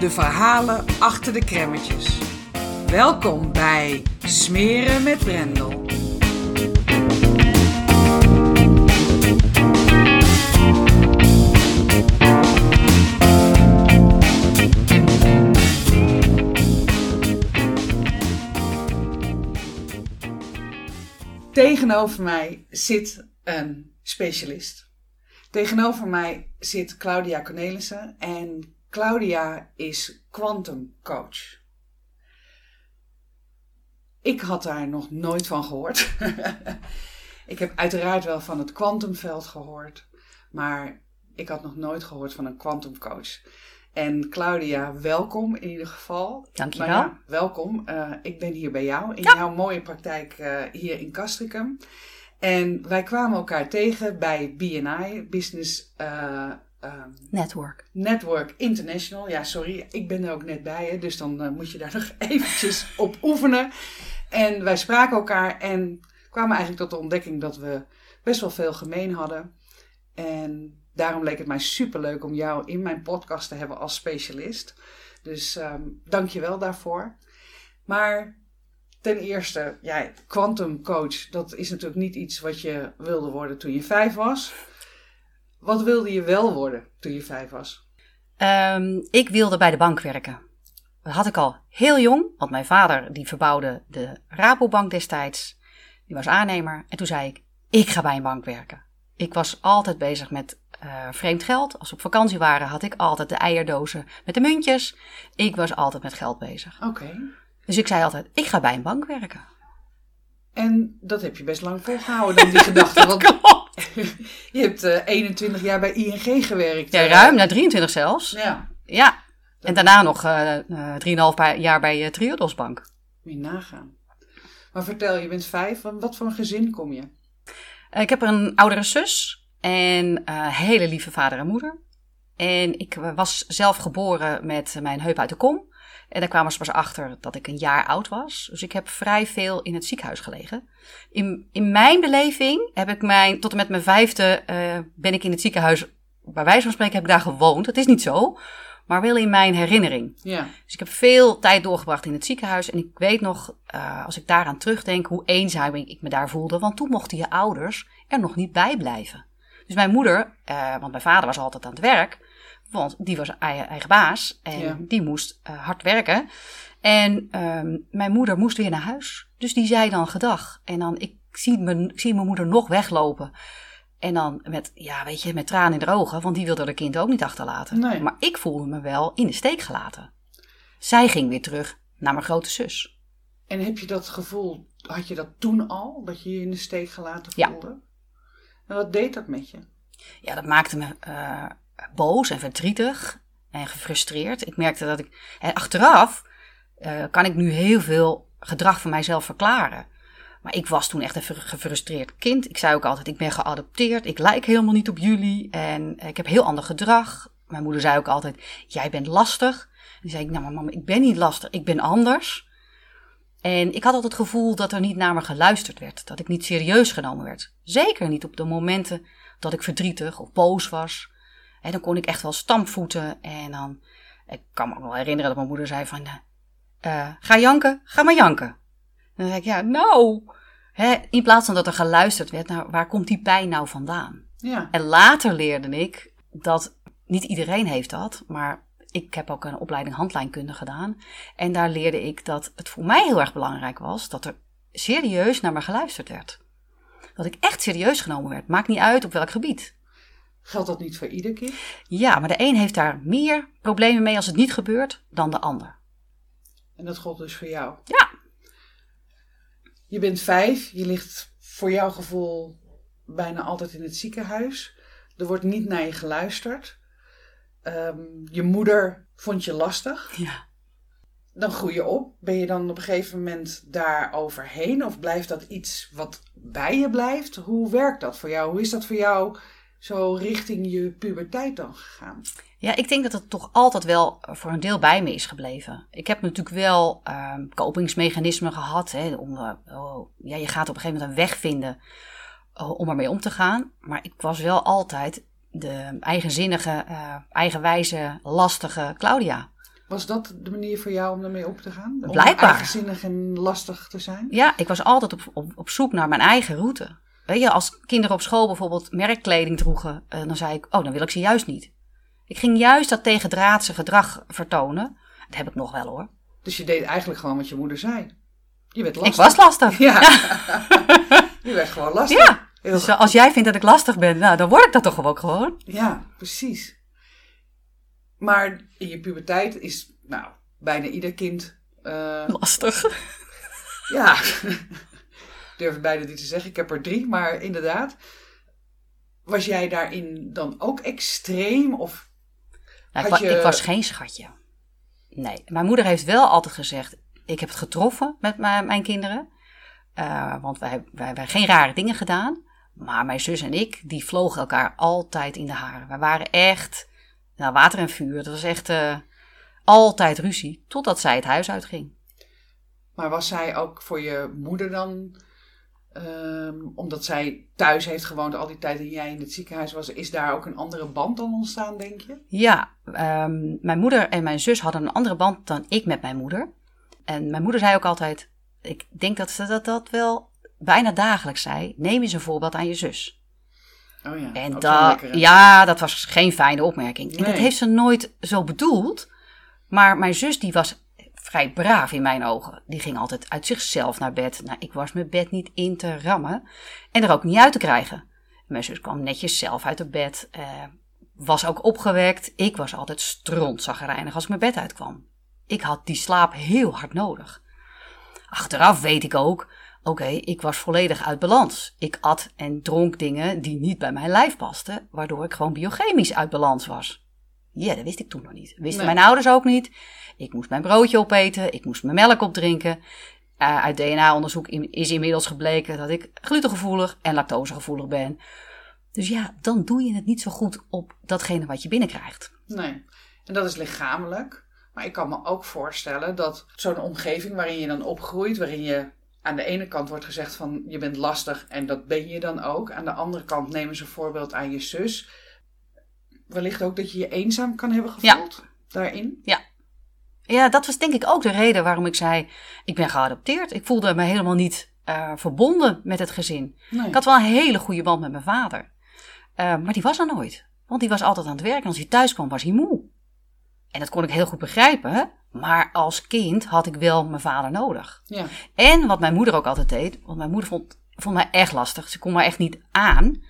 de verhalen achter de kremmetjes. Welkom bij Smeren met Brendel. Tegenover mij zit een specialist. Tegenover mij zit Claudia Cornelissen en Claudia is quantum coach. Ik had daar nog nooit van gehoord. ik heb uiteraard wel van het kwantumveld gehoord, maar ik had nog nooit gehoord van een quantum coach. En Claudia, welkom in ieder geval. Dankjewel. Ja, welkom. Uh, ik ben hier bij jou in jouw mooie praktijk uh, hier in Castricum. En wij kwamen elkaar tegen bij BNI, Business uh, Network. Network International. Ja, sorry, ik ben er ook net bij, hè, dus dan moet je daar nog eventjes op oefenen. En wij spraken elkaar en kwamen eigenlijk tot de ontdekking dat we best wel veel gemeen hadden. En daarom leek het mij superleuk om jou in mijn podcast te hebben als specialist. Dus um, dank je wel daarvoor. Maar ten eerste, ja, quantum coach, dat is natuurlijk niet iets wat je wilde worden toen je vijf was. Wat wilde je wel worden toen je vijf was? Um, ik wilde bij de bank werken. Dat had ik al heel jong, want mijn vader die verbouwde de Rabobank destijds. Die was aannemer. En toen zei ik, ik ga bij een bank werken. Ik was altijd bezig met uh, vreemd geld. Als we op vakantie waren, had ik altijd de eierdozen met de muntjes. Ik was altijd met geld bezig. Oké. Okay. Dus ik zei altijd, ik ga bij een bank werken. En dat heb je best lang volgehouden, dan die gedachte. Want je hebt uh, 21 jaar bij ING gewerkt. Ja, ruim, na 23 zelfs. Ja. Ja. En daarna nog uh, 3,5 jaar bij Triodos Bank. Moet je nagaan. Maar vertel, je bent vijf. Wat voor een gezin kom je? ik heb een oudere zus. En hele lieve vader en moeder. En ik was zelf geboren met mijn heup uit de kom. En daar kwamen ze pas achter dat ik een jaar oud was. Dus ik heb vrij veel in het ziekenhuis gelegen. In, in mijn beleving heb ik mijn, tot en met mijn vijfde uh, ben ik in het ziekenhuis, bij wijze van spreken heb ik daar gewoond. Dat is niet zo, maar wel in mijn herinnering. Ja. Dus ik heb veel tijd doorgebracht in het ziekenhuis. En ik weet nog, uh, als ik daaraan terugdenk, hoe eenzaam ik me daar voelde. Want toen mochten je ouders er nog niet bij blijven. Dus mijn moeder, uh, want mijn vader was altijd aan het werk, want die was eigen, baas en Ja. die moest uh, hard werken. En um, mijn moeder moest weer naar huis. Dus die zei dan gedag. En dan, ik zie mijn, ik zie mijn moeder nog weglopen. En dan met, ja, weet je, met tranen in de ogen, want die wilde haar kind ook niet achterlaten. Nee. Maar ik voelde me wel in de steek gelaten. Zij ging weer terug naar mijn grote zus. En heb je dat gevoel, had je dat toen al, dat je je in de steek gelaten Ja. voelde? En wat deed dat met je? Ja, dat maakte me uh, boos en verdrietig en gefrustreerd. Ik merkte dat ik, en achteraf uh, kan ik nu heel veel gedrag van mijzelf verklaren. Maar ik was toen echt een gefrustreerd kind. Ik zei ook altijd, ik ben geadopteerd, ik lijk helemaal niet op jullie en ik heb heel ander gedrag. Mijn moeder zei ook altijd, jij bent lastig. En zei ik, nou maar mama, ik ben niet lastig, ik ben anders. En ik had altijd het gevoel dat er niet naar me geluisterd werd, dat ik niet serieus genomen werd. Zeker niet op de momenten dat ik verdrietig of boos was. En dan kon ik echt wel stampvoeten en dan, ik kan me ook wel herinneren dat mijn moeder zei van, uh, ga janken, ga maar janken. En dan zei ik, ja, nou, hè, in plaats van dat er geluisterd werd, nou, waar komt die pijn nou vandaan? Ja. En later leerde ik dat niet iedereen heeft dat, maar ik heb ook een opleiding handlijnkunde gedaan. En daar leerde ik dat het voor mij heel erg belangrijk was dat er serieus naar me geluisterd werd. Dat ik echt serieus genomen werd. Maakt niet uit op welk gebied. Geldt dat niet voor ieder kind? Ja, maar de een heeft daar meer problemen mee als het niet gebeurt dan de ander. En dat gold dus voor jou? Ja. Je bent vijf, je ligt voor jouw gevoel bijna altijd in het ziekenhuis. Er wordt niet naar je geluisterd. Ehm, je moeder vond je lastig. Ja. Dan groei je op. Ben je dan op een gegeven moment daar overheen? Of blijft dat iets wat bij je blijft? Hoe werkt dat voor jou? Hoe is dat voor jou zo richting je puberteit dan gegaan? Ja, ik denk dat het toch altijd wel voor een deel bij me is gebleven. Ik heb natuurlijk wel um, kopingsmechanismen gehad. Hè, om, uh, oh, ja, je gaat op een gegeven moment een weg vinden uh, om ermee om te gaan. Maar ik was wel altijd de eigenzinnige, uh, eigenwijze, lastige Claudia. Was dat de manier voor jou om ermee op te gaan? Om Blijkbaar. eigenzinnig en lastig te zijn? Ja, ik was altijd op, op, op zoek naar mijn eigen route. Weet je, als kinderen op school bijvoorbeeld merkkleding droegen, uh, dan zei ik, oh, dan wil ik ze juist niet. Ik ging juist dat tegendraadse gedrag vertonen. Dat heb ik nog wel hoor. Dus je deed eigenlijk gewoon wat je moeder zei. Je werd lastig. Ik was lastig. Ja. je werd gewoon lastig. Ja. Dus als jij vindt dat ik lastig ben, nou, dan word ik dat toch ook gewoon. Ja, precies. Maar in je puberteit is, nou, bijna ieder kind... Uh, lastig. Ja, durf bijna niet te zeggen. Ik heb er drie, maar inderdaad. Was jij daarin dan ook extreem? Of nou, ik, je... ik, was geen schatje. Nee, mijn moeder heeft wel altijd gezegd: ik heb het getroffen met mijn kinderen. Uh, want wij, wij, wij hebben geen rare dingen gedaan. Maar mijn zus en ik, die vlogen elkaar altijd in de haren. We waren echt nou, water en vuur. Dat was echt uh, altijd ruzie, totdat zij het huis uitging. Maar was zij ook voor je moeder dan, um, omdat zij thuis heeft gewoond al die tijd en jij in het ziekenhuis was, is daar ook een andere band dan ontstaan, denk je? Ja, um, mijn moeder en mijn zus hadden een andere band dan ik met mijn moeder. En mijn moeder zei ook altijd, ik denk dat ze dat, dat wel bijna dagelijks zei: neem eens een voorbeeld aan je zus. Oh ja, en dat, ja, dat was geen fijne opmerking. Nee. En dat heeft ze nooit zo bedoeld. Maar mijn zus, die was vrij braaf in mijn ogen. Die ging altijd uit zichzelf naar bed. Nou, ik was mijn bed niet in te rammen en er ook niet uit te krijgen. Mijn zus kwam netjes zelf uit het bed. Uh, was ook opgewekt. Ik was altijd strontzaggerijnig als ik mijn bed uitkwam. Ik had die slaap heel hard nodig. Achteraf weet ik ook Oké, ik was volledig uit balans. Ik at en dronk dingen die niet bij mijn lijf pasten, waardoor ik gewoon biochemisch uit balans was. Ja, dat wist ik toen nog niet. Wisten nee. mijn ouders ook niet. Ik moest mijn broodje opeten, ik moest mijn melk opdrinken. Uh, uit DNA-onderzoek is inmiddels gebleken dat ik glutengevoelig en lactosegevoelig ben. Dus ja, dan doe je het niet zo goed op datgene wat je binnenkrijgt. Nee, en dat is lichamelijk. Maar ik kan me ook voorstellen dat zo'n omgeving waarin je dan opgroeit, waarin je aan de ene kant wordt gezegd van je bent lastig en dat ben je dan ook. Aan de andere kant nemen ze een voorbeeld aan je zus. Wellicht ook dat je je eenzaam kan hebben gevoeld ja. daarin. Ja. Ja, dat was denk ik ook de reden waarom ik zei: ik ben geadopteerd. Ik voelde me helemaal niet uh, verbonden met het gezin. Nee. Ik had wel een hele goede band met mijn vader. Uh, maar die was er nooit. Want die was altijd aan het werk en als hij thuis kwam was hij moe. En dat kon ik heel goed begrijpen. Maar als kind had ik wel mijn vader nodig. Ja. En wat mijn moeder ook altijd deed, want mijn moeder vond, vond mij echt lastig. Ze kon mij echt niet aan.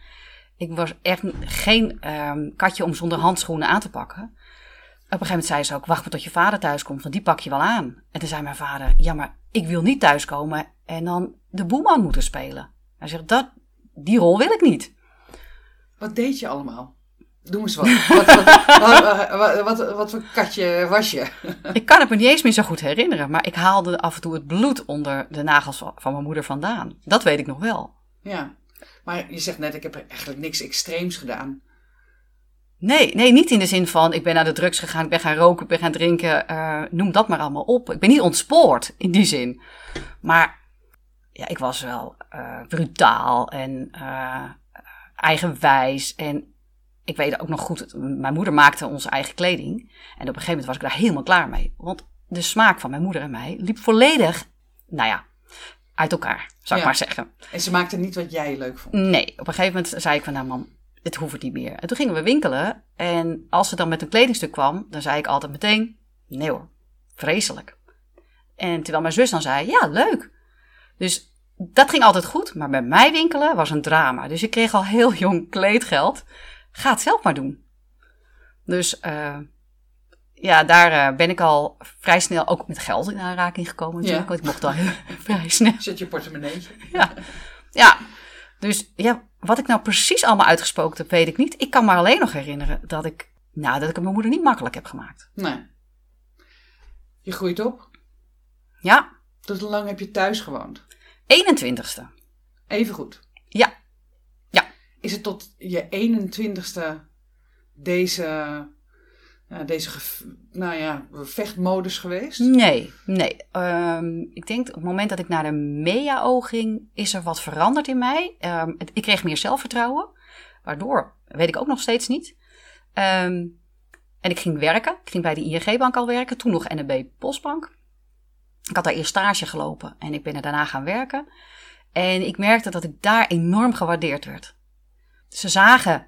Ik was echt geen um, katje om zonder handschoenen aan te pakken. Op een gegeven moment zei ze ook: Wacht maar tot je vader thuis komt, want die pak je wel aan. En toen zei mijn vader: Ja, maar ik wil niet thuiskomen en dan de boeman moeten spelen. Hij zegt: dat, Die rol wil ik niet. Wat deed je allemaal? Doe eens wat. Wat, wat, wat, wat, wat, voor katje was je? ik kan het me niet eens meer zo goed herinneren, maar ik haalde af en toe het bloed onder de nagels van mijn moeder vandaan. Dat weet ik nog wel. Ja, maar je zegt net, ik heb eigenlijk niks extreems gedaan. Nee, nee, niet in de zin van ik ben naar de drugs gegaan, ik ben gaan roken, ik ben gaan drinken. Uh, noem dat maar allemaal op. Ik ben niet ontspoord in die zin. Maar ja, ik was wel uh, brutaal en uh, eigenwijs en ik weet ook nog goed, mijn moeder maakte onze eigen kleding. En op een gegeven moment was ik daar helemaal klaar mee. Want de smaak van mijn moeder en mij liep volledig, nou ja, uit elkaar, zou ik maar zeggen. En ze maakte niet wat jij leuk vond? Nee, op een gegeven moment zei ik van, nou man, het hoeft niet meer. En toen gingen we winkelen. En als ze dan met een kledingstuk kwam, dan zei ik altijd meteen: nee hoor, vreselijk. En terwijl mijn zus dan zei: ja, leuk. Dus dat ging altijd goed. Maar bij mij winkelen was een drama. Dus ik kreeg al heel jong kleedgeld. Ga het zelf maar doen. Dus uh, ja, daar uh, ben ik al vrij snel ook met geld in aanraking gekomen natuurlijk. Ja. Want ik mocht al vrij snel. Zet je portemonneetje. Ja. ja, dus ja, wat ik nou precies allemaal uitgesproken heb, weet ik niet. Ik kan me alleen nog herinneren dat ik, nou, dat ik het mijn moeder niet makkelijk heb gemaakt. Nee. Je groeit op. Ja, Tot hoe lang heb je thuis gewoond? 21ste. Even goed. Ja, ja. Is het tot je 21ste deze, deze nou ja, vechtmodus geweest? Nee, nee. Ehm, ik denk op het moment dat ik naar de MEAO ging, is er wat veranderd in mij. Ehm, ik kreeg meer zelfvertrouwen. Waardoor, weet ik ook nog steeds niet. Ehm, en ik ging werken. Ik ging bij de ING-bank al werken. Toen nog NB Postbank. Ik had daar eerst stage gelopen en ik ben er daarna gaan werken. En ik merkte dat ik daar enorm gewaardeerd werd. Ze zagen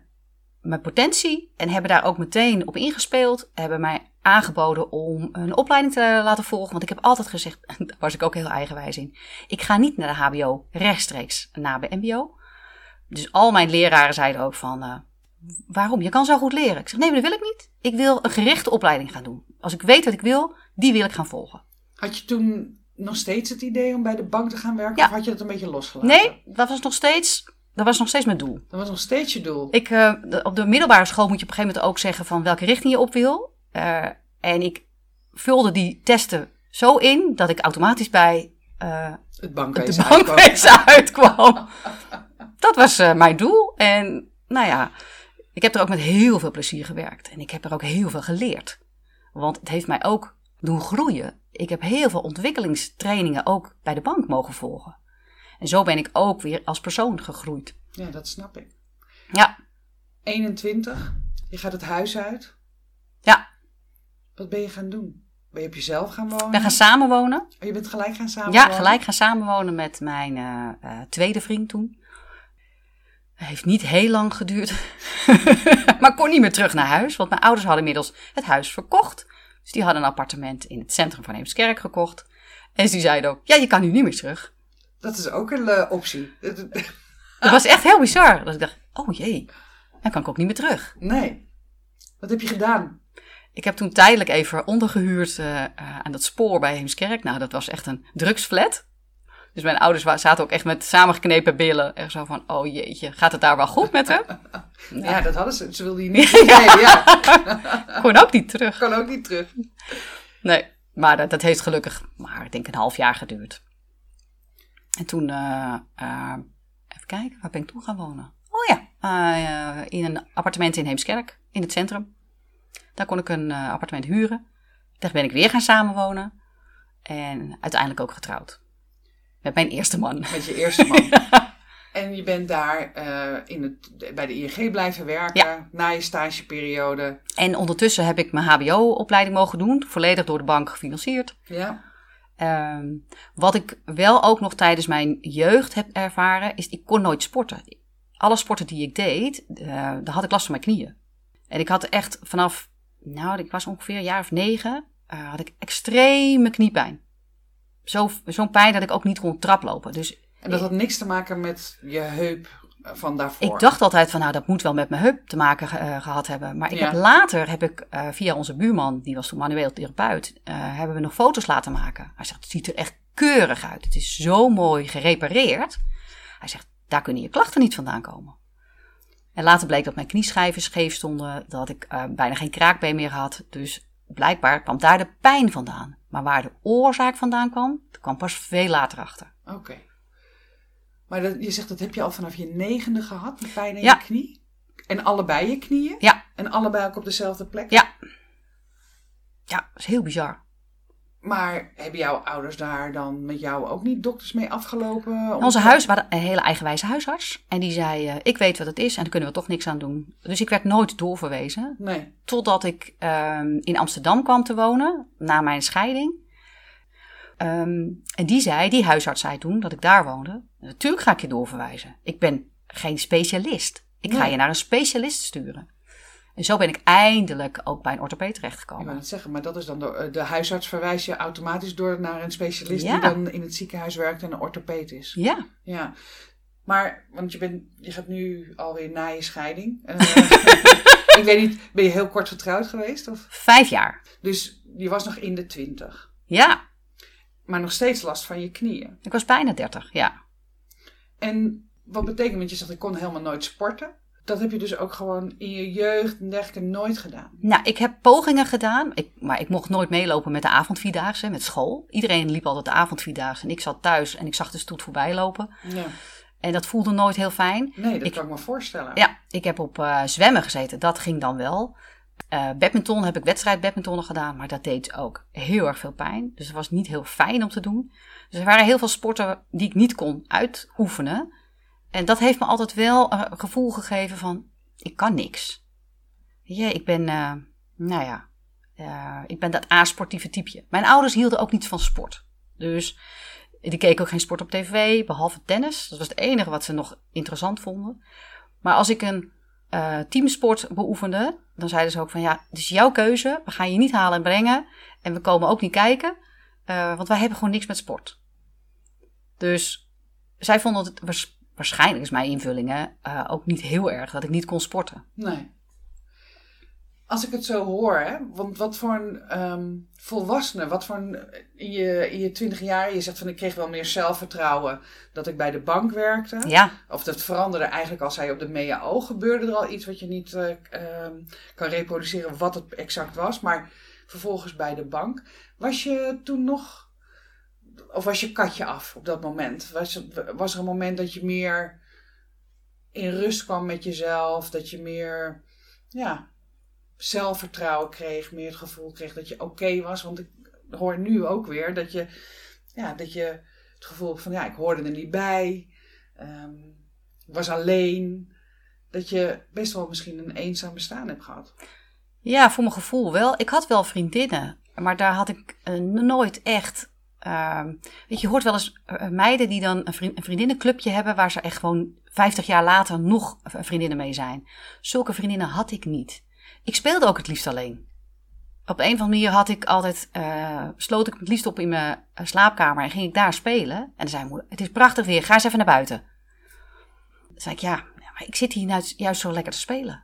mijn potentie en hebben daar ook meteen op ingespeeld. Hebben mij aangeboden om een opleiding te laten volgen. Want ik heb altijd gezegd, daar was ik ook heel eigenwijs in. Ik ga niet naar de HBO rechtstreeks naar de MBO. Dus al mijn leraren zeiden ook van, eh, waarom? Je kan zo goed leren. Ik zeg, nee, maar dat wil ik niet. Ik wil een gerichte opleiding gaan doen. Als ik weet wat ik wil, die wil ik gaan volgen. Had je toen nog steeds het idee om bij de bank te gaan werken? Ja. Of had je dat een beetje losgelaten? Nee, dat was nog steeds, dat was nog steeds mijn doel. Dat was nog steeds je doel. Ik, eh, op de middelbare school moet je op een gegeven moment ook zeggen van welke richting je op wil. Eh, en ik vulde die testen zo in dat ik automatisch bij eh, het de bankwezen uitkwam. bankwezen uitkwam. Dat was mijn doel. En nou ja, ik heb er ook met heel veel plezier gewerkt. En ik heb er ook heel veel geleerd. Want het heeft mij ook doen groeien. Ik heb heel veel ontwikkelingstrainingen ook bij de bank mogen volgen. En zo ben ik ook weer als persoon gegroeid. Ja, dat snap ik. Ja, 21, je gaat het huis uit. ja. Wat ben je gaan doen? Ben je op jezelf gaan wonen? Ik ben gaan samenwonen. Oh, je bent gelijk gaan samenwonen? Ja, gelijk gaan samenwonen met mijn eh, eh, tweede vriend toen. Het heeft niet heel lang geduurd. maar ik kon niet meer terug naar huis. Want mijn ouders hadden inmiddels het huis verkocht. Dus die hadden een appartement in het centrum van Heemskerk gekocht. En die zeiden ook, ja, je kan nu niet meer terug. Dat is ook een eh, optie. Dat was echt heel bizar. Dat ik dacht, oh jee, dan kan ik ook niet meer terug. Nee. Wat heb je gedaan? Ik heb toen tijdelijk even ondergehuurd eh, eh, aan dat spoor bij Heemskerk. Nou, dat was echt een drugsflat. Dus mijn ouders zaten ook echt met samengeknepen billen. Echt zo van, oh jeetje, gaat het daar wel goed met hem? Ja, dat hadden ze. Ze wilden je niet teruggeven. Ja. Gewoon ook niet terug. Kan ook niet terug. Nee, maar dat, dat heeft gelukkig maar ik denk een half jaar geduurd. En toen, eh, eh, even kijken, waar ben ik toen gaan wonen? Oh ja, eh, in een appartement in Heemskerk, in het centrum. Daar kon ik een appartement huren. Daar ben ik weer gaan samenwonen. En uiteindelijk ook getrouwd. Met mijn eerste man. Met je eerste man. En je bent daar in het, bij de ING blijven werken. Na je stageperiode. En ondertussen heb ik mijn HBO-opleiding mogen doen. Volledig door de bank gefinancierd. Ja. Ehm, wat ik wel ook nog tijdens mijn jeugd heb ervaren, is ik kon nooit sporten. Alle sporten die ik deed, eh daar had ik last van mijn knieën. En ik had echt vanaf, nou, ik was ongeveer een jaar of negen, eh, had ik extreme kniepijn. Zo- Zo'n pijn dat ik ook niet kon traplopen. Dus En dat had niks te maken met je heup van daarvoor. ik dacht altijd van, nou, dat moet wel met mijn heup te maken eh, gehad hebben. Maar ik Ja. heb later, heb ik eh, via onze buurman, die was toen manueel therapeut, eh, hebben we nog foto's laten maken. Hij zegt, het ziet er echt keurig uit. Het is zo mooi gerepareerd. Hij zegt, daar kunnen je klachten niet vandaan komen. En later bleek dat mijn knieschijven scheef stonden, dat ik eh, bijna geen kraakbeen meer had. Dus blijkbaar kwam daar de pijn vandaan. Maar waar de oorzaak vandaan kwam, dat kwam pas veel later achter. Oké. Maar dat, je zegt dat heb je al vanaf je negende gehad, die pijn in Ja. je knie? En allebei je knieën? Ja, En allebei ook op dezelfde plek? ja. Ja, dat is heel bizar. Maar hebben jouw ouders daar dan met jou ook niet dokters mee afgelopen? Onze huis, hadden een hele eigenwijze huisarts. En die zei, eh, ik weet wat het is en daar kunnen we toch niks aan doen. Dus ik werd nooit doorverwezen. Nee. Totdat ik ehm, in Amsterdam kwam te wonen, na mijn scheiding. Ehm, en die zei, die huisarts zei toen, dat ik daar woonde. Natuurlijk ga ik je doorverwijzen. Ik ben geen specialist. Ik ga je naar een specialist sturen. En zo ben ik eindelijk ook bij een orthopeed Ik wou terechtgekomen. het zeggen, maar dat is dan de, de huisarts verwijst je automatisch door naar een specialist Ja. die dan in het ziekenhuis werkt en een orthopeed is. Ja, Ja, maar, want je, bent, je gaat nu alweer na je scheiding. Eh, ik weet niet, ben je heel kort getrouwd geweest? Of? vijf jaar. Dus je was nog in de twintig. Ja, Maar nog steeds last van je knieën. ik was bijna dertig, ja. En wat betekent, want je zegt ik kon helemaal nooit sporten. Dat heb je dus ook gewoon in je jeugd en dergelijke nooit gedaan. Nou, ik heb pogingen gedaan, ik, maar ik mocht nooit meelopen met de avondvierdaagse, met school. Iedereen liep altijd de avondvierdaagse en ik zat thuis en ik zag de stoet voorbij lopen. Ja. En dat voelde nooit heel fijn. Nee, dat Ik- kan ik me voorstellen. Ja, ik heb op eh, zwemmen gezeten, dat ging dan wel. Eh badminton heb ik wedstrijd badmintonnen gedaan, maar dat deed ook heel erg veel pijn. Dus het was niet heel fijn om te doen. Dus er waren heel veel sporten die ik niet kon uitoefenen. En dat heeft me altijd wel een gevoel gegeven van, ik kan niks. Je, ik ben, eh, nou ja, eh, ik ben dat asportieve typeje. Mijn ouders hielden ook niet van sport. Dus die keken ook geen sport op tv, behalve tennis. Dat was het enige wat ze nog interessant vonden. Maar als ik een teamsport beoefende, dan zeiden ze ook van ja, het is jouw keuze. We gaan je niet halen en brengen. En we komen ook niet kijken, eh, want wij hebben gewoon niks met sport. Dus zij vonden het waars- waarschijnlijk is mijn invulling hè, eh, ook niet heel erg dat ik niet kon sporten. Nee. Als ik het zo hoor, hè, want wat voor een ehm, volwassene, wat voor een, in je, in je twintig jaar, je zegt van ik kreeg wel meer zelfvertrouwen dat ik bij de bank werkte. Ja, Of dat veranderde eigenlijk als hij op de MEAO gebeurde er al iets wat je niet eh, ehm, kan reproduceren wat het exact was. Maar vervolgens bij de bank. Was je toen nog, of was je katje af op dat moment? Was, was er een moment dat je meer in rust kwam met jezelf? Dat je meer, ja, zelfvertrouwen kreeg, meer het gevoel kreeg dat je oké was? Want ik hoor nu ook weer dat je, ja, dat je het gevoel van, ja, ik hoorde er niet bij. Ehm, was alleen. Dat je best wel misschien een eenzaam bestaan hebt gehad. Ja, voor mijn gevoel wel. Ik had wel vriendinnen, maar daar had ik eh, nooit echt. ehm, weet je, hoort wel eens eh, meiden die dan een, een vriendinnenclubje hebben waar ze echt gewoon 50 jaar later nog vriendinnen mee zijn. Zulke vriendinnen had ik niet. Ik speelde ook het liefst alleen. Op een of andere manier had ik altijd, eh, sloot ik me het liefst op in mijn eh, slaapkamer en ging ik daar spelen. En dan zei mijn moeder, het is prachtig weer, ga eens even naar buiten. Dan zei ik, ja, maar ik zit hier nou juist zo lekker te spelen.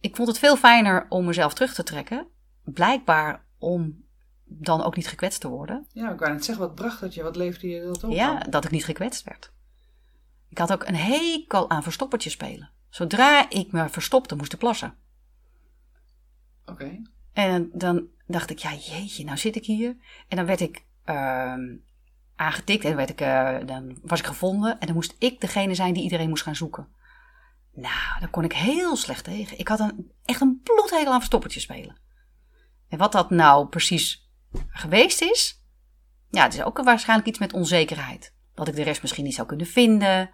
Ik vond het veel fijner om mezelf terug te trekken. Blijkbaar om dan ook niet gekwetst te worden. Ja, ik wou net zeggen, wat bracht het je? Wat leefde je dat op? Ja, dat ik niet gekwetst werd. Ik had ook een hekel aan verstoppertje spelen. Zodra ik me verstopte, moest ik plassen. Oké. En dan dacht ik, ja jeetje, nou zit ik hier. En dan werd ik ehm, aangetikt en dan, werd ik, eh, dan was ik gevonden. En dan moest ik degene zijn die iedereen moest gaan zoeken. Nou, daar kon ik heel slecht tegen. Ik had een, echt een bloedhekel aan verstoppertje spelen. En wat dat nou precies geweest is, ja, het is ook waarschijnlijk iets met onzekerheid. Dat ik de rest misschien niet zou kunnen vinden.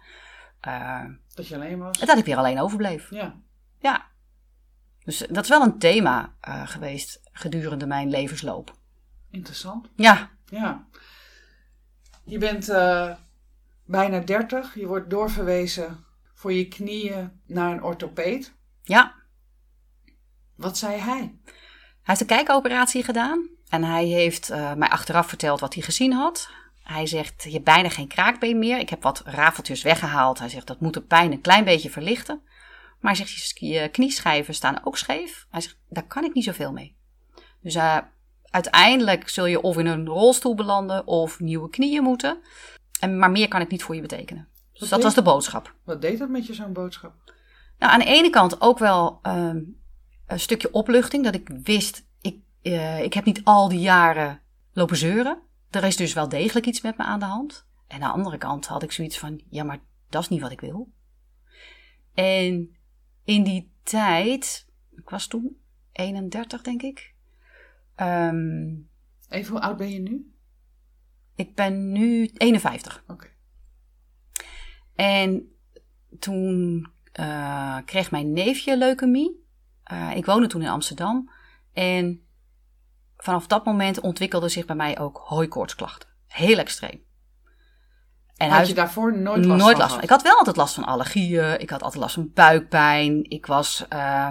eh, Dat je alleen was. en dat ik weer alleen overbleef. Ja. Ja. Dus dat is wel een thema eh, geweest gedurende mijn levensloop. Interessant. Ja, Ja. Je bent eh, bijna 30. Je wordt doorverwezen voor je knieën naar een orthopeed. ja. Wat zei hij? Hij heeft een kijkoperatie gedaan. En hij heeft eh, mij achteraf verteld wat hij gezien had. Hij zegt, je hebt bijna geen kraakbeen meer. Ik heb wat rafeltjes weggehaald. Hij zegt, dat moet de pijn een klein beetje verlichten. Maar hij zegt, je je knieschijven staan ook scheef. Hij zegt, daar kan ik niet zoveel mee. Dus eh, uiteindelijk zul je of in een rolstoel belanden of nieuwe knieën moeten. En, maar meer kan ik niet voor je betekenen. Dus Wat dat was de boodschap. Wat deed dat met je, zo'n boodschap? Nou, aan de ene kant ook wel ehm, een stukje opluchting. Dat ik wist, ik, eh, ik heb niet al die jaren lopen zeuren. Er is dus wel degelijk iets met me aan de hand. En aan de andere kant had ik zoiets van, ja, maar dat is niet wat ik wil. En in die tijd, ik was toen 31 denk ik. Ehm, Even, hoe oud ben je nu? ik ben nu 51. Oké. En toen eh, kreeg mijn neefje leukemie. Eh, ik woonde toen in Amsterdam. En vanaf dat moment ontwikkelde zich bij mij ook hooikoortsklachten. Heel extreem. En Had je daarvoor nooit last nooit van last van. Ik had wel altijd last van allergieën. Ik had altijd last van buikpijn. Ik was, eh,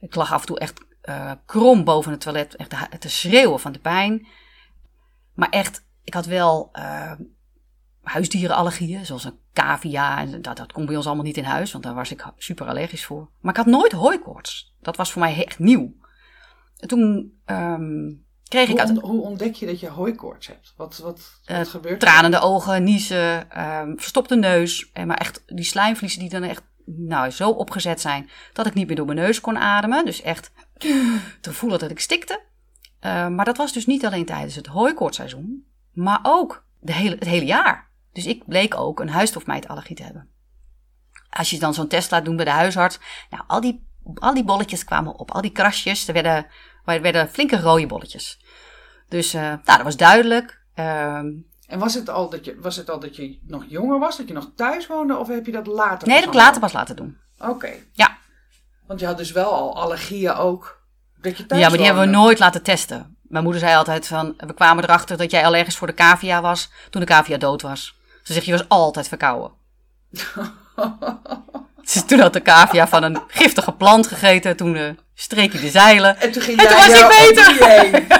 ik lag af en toe echt eh, krom boven het toilet, echt te- schreeuwen van de pijn. Maar echt, ik had wel eh, huisdierenallergieën, zoals een cavia. En dat, dat kon bij ons allemaal niet in huis, want daar was ik super allergisch voor. Maar ik had nooit hooikoorts. Dat was voor mij echt nieuw. En toen ehm, kreeg ik Hoe, uit, on- hoe ontdek je dat je hooikoorts hebt? Wat, wat, wat Eh, gebeurt er? tranende ogen, niezen, ehm, verstopte neus. En maar echt die slijmvliezen die dan echt nou, zo opgezet zijn dat ik niet meer door mijn neus kon ademen. Dus echt het gevoel dat ik stikte. Eh, maar dat was dus niet alleen tijdens het hooikoortseizoen, maar ook de hele, het hele jaar. Dus ik bleek ook een huisstofmijtallergie te hebben. Als je dan zo'n test laat doen bij de huisarts, nou, al die, al die bolletjes kwamen op, al die krasjes, er werden, er werden flinke rode bolletjes. Dus eh, nou, dat was duidelijk. Ehm, En was het, al dat je, was het al dat je nog jonger was, dat je nog thuis woonde, of heb je dat later? Nee, dat heb ik later pas laten doen. Oké. Ja. Want je had dus wel al allergieën ook, dat je thuis Ja, maar die hebben we nooit laten testen. Mijn moeder zei altijd van, we kwamen erachter dat jij allergisch voor de cavia was toen de cavia dood was. Ze zegt, je was altijd verkouden. Dus toen had de cavia van een giftige plant gegeten, toen eh, streek hij de zeilen. En toen ging En toen was hij beter.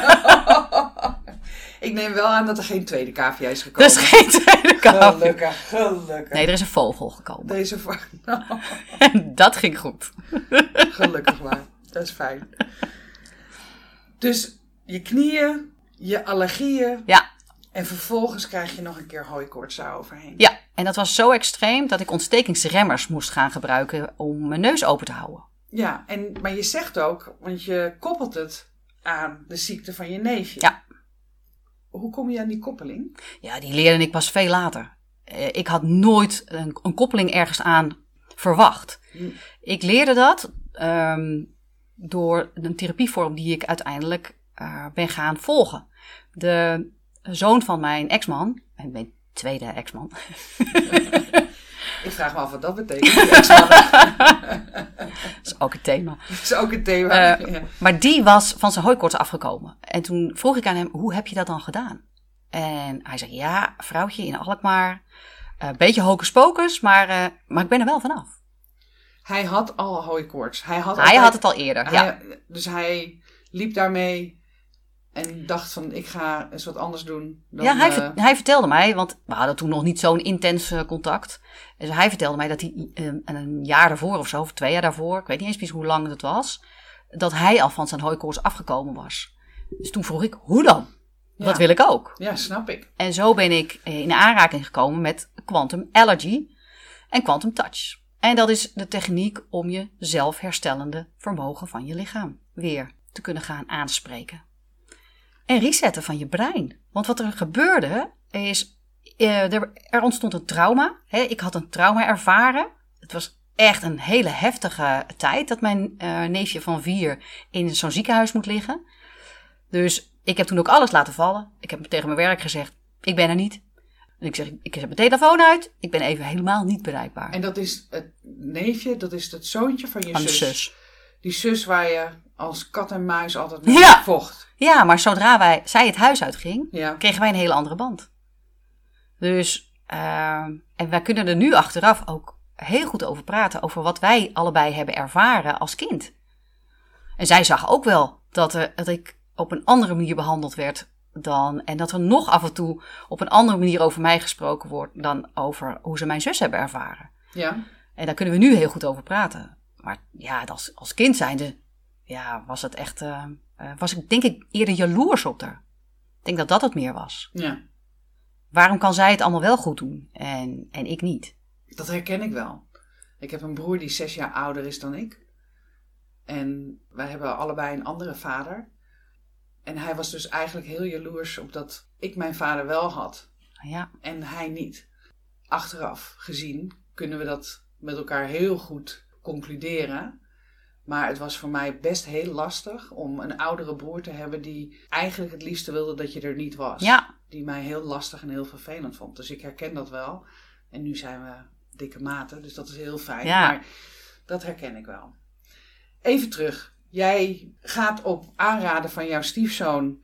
Ik neem wel aan dat er geen tweede cavia is gekomen. Dus geen tweede cavia. Gelukkig, gelukkig. Nee, er is een vogel gekomen. Deze voor... En dat ging goed. Gelukkig maar. Dat is fijn. Dus je knieën, je allergieën Ja, en vervolgens krijg je nog een keer hooikoorts overheen. ja. En dat was zo extreem dat ik ontstekingsremmers moest gaan gebruiken om mijn neus open te houden. Ja, en, maar je zegt ook, want je koppelt het aan de ziekte van je neefje. Ja. Hoe kom je aan die koppeling? Ja, die leerde ik pas veel later. Eh, Ik had nooit een, een koppeling ergens aan verwacht. Hm. Ik leerde dat ehm, door een therapievorm die ik uiteindelijk eh, ben gaan volgen. De zoon van mijn ex-man, en mijn tweede ex-man, Ik vraag me af wat dat betekent. dat is ook een thema. Dat is ook een thema. Eh, Ja. Maar die was van zijn hooikoorts afgekomen. En toen vroeg ik aan hem, hoe heb je dat dan gedaan? En hij zei, ja, vrouwtje in Alkmaar. Een beetje hocus pocus, maar, eh, maar ik ben er wel vanaf. Hij had al hooikoorts. Hij had, Hij altijd- had het al eerder, ja. Dus hij liep daarmee en dacht van ik ga eens wat anders doen. Dan, ja, hij, eh, hij vertelde mij, want we hadden toen nog niet zo'n intens eh, contact. Dus hij vertelde mij dat hij eh, een jaar daarvoor of zo, of twee jaar daarvoor, ik weet niet eens precies hoe lang het was, dat hij al van zijn hooikoorts afgekomen was. Dus toen vroeg ik, hoe dan? Ja. Dat wil ik ook. Ja, snap ik. En zo ben ik in aanraking gekomen met Quantum Allergy en Quantum Touch. En dat is de techniek om je zelfherstellende vermogen van je lichaam weer te kunnen gaan aanspreken. En resetten van je brein. Want wat er gebeurde is, eh, er, er ontstond een trauma. Hè, ik had een trauma ervaren. Het was echt een hele heftige tijd dat mijn eh, neefje van vier in zo'n ziekenhuis moet liggen. Dus ik heb toen ook alles laten vallen. Ik heb tegen mijn werk gezegd, ik ben er niet. En ik zeg, ik zet mijn telefoon uit. Ik ben even helemaal niet bereikbaar. En dat is het neefje, dat is het zoontje van je Van de zus. zus. Die zus waar je als kat en muis altijd mee Ja. vocht. Ja, maar zodra wij, zij het huis uitging, Ja. kregen wij een hele andere band. Dus, eh, en wij kunnen er nu achteraf ook heel goed over praten. Over wat wij allebei hebben ervaren als kind. En zij zag ook wel dat, er, dat ik op een andere manier behandeld werd dan. En dat er nog af en toe op een andere manier over mij gesproken wordt dan over hoe ze mijn zus hebben ervaren. Ja. En daar kunnen we nu heel goed over praten. Maar ja, als, als kind zijnde, ja, was het echt, eh, eh, was ik denk ik eerder jaloers op haar. Ik denk dat dat het meer was. ja, Waarom kan zij het allemaal wel goed doen en, en ik niet? dat herken ik wel. Ik heb een broer die zes jaar ouder is dan ik. En wij hebben allebei een andere vader. En hij was dus eigenlijk heel jaloers op dat ik mijn vader wel had. Ja, en hij niet. Achteraf gezien kunnen we dat met elkaar heel goed concluderen. Maar het was voor mij best heel lastig om een oudere broer te hebben die eigenlijk het liefste wilde dat je er niet was. ja, Die mij heel lastig en heel vervelend vond. Dus ik herken dat wel. En nu zijn we dikke maten, dus dat is heel fijn. Ja. Maar dat herken ik wel. Even terug. Jij gaat op aanraden van jouw stiefzoon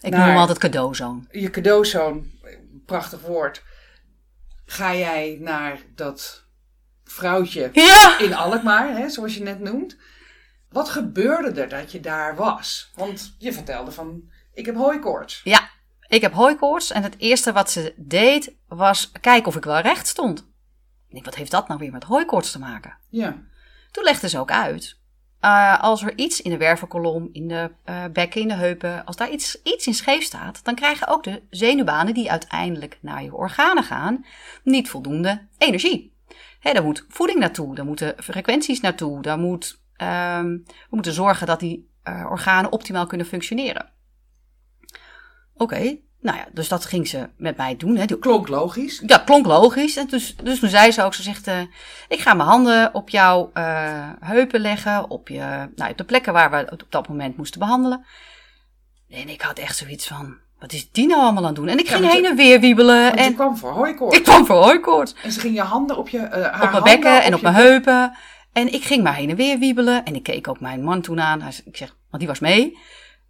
ik Naar- noem hem altijd cadeauzoon. je cadeauzoon, prachtig woord, ga jij naar dat vrouwtje Ja! in Alkmaar, hè, zoals je net noemt. Wat gebeurde er dat je daar was? Want je vertelde van, ik heb hooikoorts. Ja, ik heb hooikoorts en het eerste wat ze deed was kijken of ik wel recht stond. Ik denk, wat heeft dat nou weer met hooikoorts te maken? Ja. Toen legde ze ook uit. eh, als er iets in de wervelkolom, in de eh, bekken, in de heupen, als daar iets, iets in scheef staat, dan krijgen ook de zenuwbanen die uiteindelijk naar je organen gaan, niet voldoende energie. Hè, daar moet voeding naartoe, daar moeten frequenties naartoe, daar moet, ehm, we moeten zorgen dat die eh, organen optimaal kunnen functioneren. Oké, nou ja, dus dat ging ze met mij doen. Hè. Die- Klonk logisch. ja, klonk logisch. En dus, dus toen zei ze ook, ze zegt, eh, ik ga mijn handen op jouw eh, heupen leggen, op, je, nou, op de plekken waar we het op dat moment moesten behandelen. En ik had echt zoiets van, wat is die nou allemaal aan het doen? En ik ging heen en weer wiebelen Want je en kwam voor hooikoorts. ik kwam voor hooikoorts. En ze ging je handen op je haar Op mijn bekken en op je mijn heupen. En ik ging maar heen en weer wiebelen. En ik keek ook mijn man toen aan. Hij Ik zeg, want die was mee.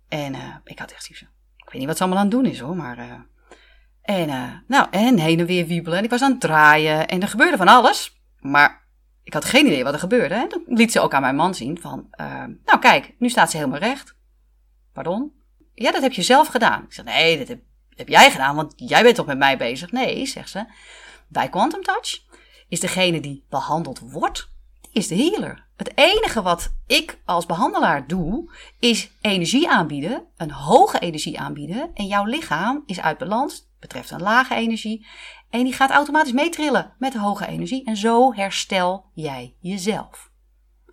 En eh, ik had echt zoiets ik weet niet wat ze allemaal aan het doen is hoor, maar... eh, en, eh, nou, en heen en weer wiebelen. En ik was aan het draaien. En er gebeurde van alles. Maar ik had geen idee wat er gebeurde. En toen liet ze ook aan mijn man zien van... nou kijk, nu staat ze helemaal recht. Pardon? Ja, dat heb je zelf gedaan. Ik zeg, nee, dat heb, heb jij gedaan, want jij bent toch met mij bezig? Nee, zegt ze. Bij Quantum Touch is degene die behandeld wordt, is de healer. Het enige wat ik als behandelaar doe, is energie aanbieden, een hoge energie aanbieden. En jouw lichaam is uit balans, betreft een lage energie. En die gaat automatisch meetrillen met de hoge energie. En zo herstel jij jezelf.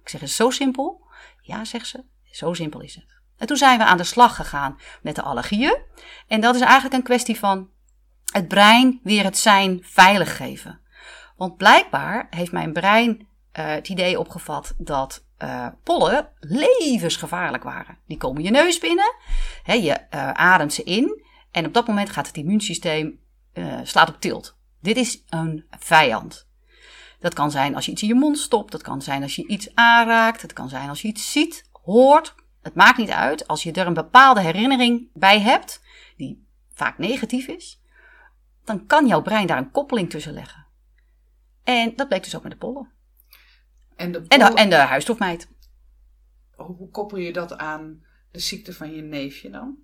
Ik zeg, is zo simpel? Ja, zegt ze, zo simpel is het. En toen zijn we aan de slag gegaan met de allergieën. En dat is eigenlijk een kwestie van het brein weer het zijn veilig geven. Want blijkbaar heeft mijn brein eh, het idee opgevat dat eh, pollen levensgevaarlijk waren. Die komen je neus binnen, hè, je eh, ademt ze in en op dat moment gaat het immuunsysteem slaat op tilt. Dit is een vijand. Dat kan zijn als je iets in je mond stopt, dat kan zijn als je iets aanraakt, het kan zijn als je iets ziet, hoort. Het maakt niet uit. Als je er een bepaalde herinnering bij hebt, die vaak negatief is, dan kan jouw brein daar een koppeling tussen leggen. En dat bleek dus ook met de pollen. En, de En de, pollen- en de huisstofmeid. hoe koppel je dat aan de ziekte van je neefje dan?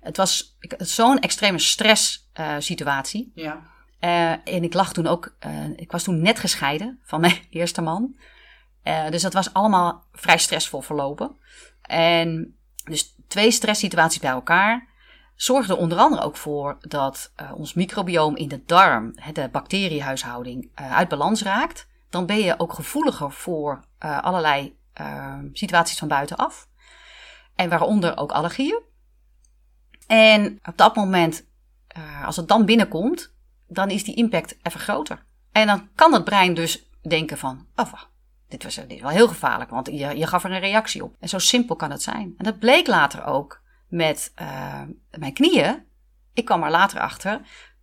Het was zo'n extreme stress eh, situatie. Ja. Eh, en ik lag toen ook, eh, ik was toen net gescheiden van mijn eerste man. Dus dat was allemaal vrij stressvol verlopen. En dus twee stresssituaties bij elkaar zorgden onder andere ook voor dat ons microbioom in de darm, de bacteriehuishouding, eh, uit balans raakt. Dan ben je ook gevoeliger voor eh, allerlei eh, situaties van buitenaf. En waaronder ook allergieën. En op dat moment, eh, als het dan binnenkomt, dan is die impact even groter. En dan kan het brein dus denken van, oh, dit, was, dit wel heel gevaarlijk, want je, je gaf er een reactie op. En zo simpel kan het zijn. En dat bleek later ook met eh, mijn knieën. Ik kwam er later achter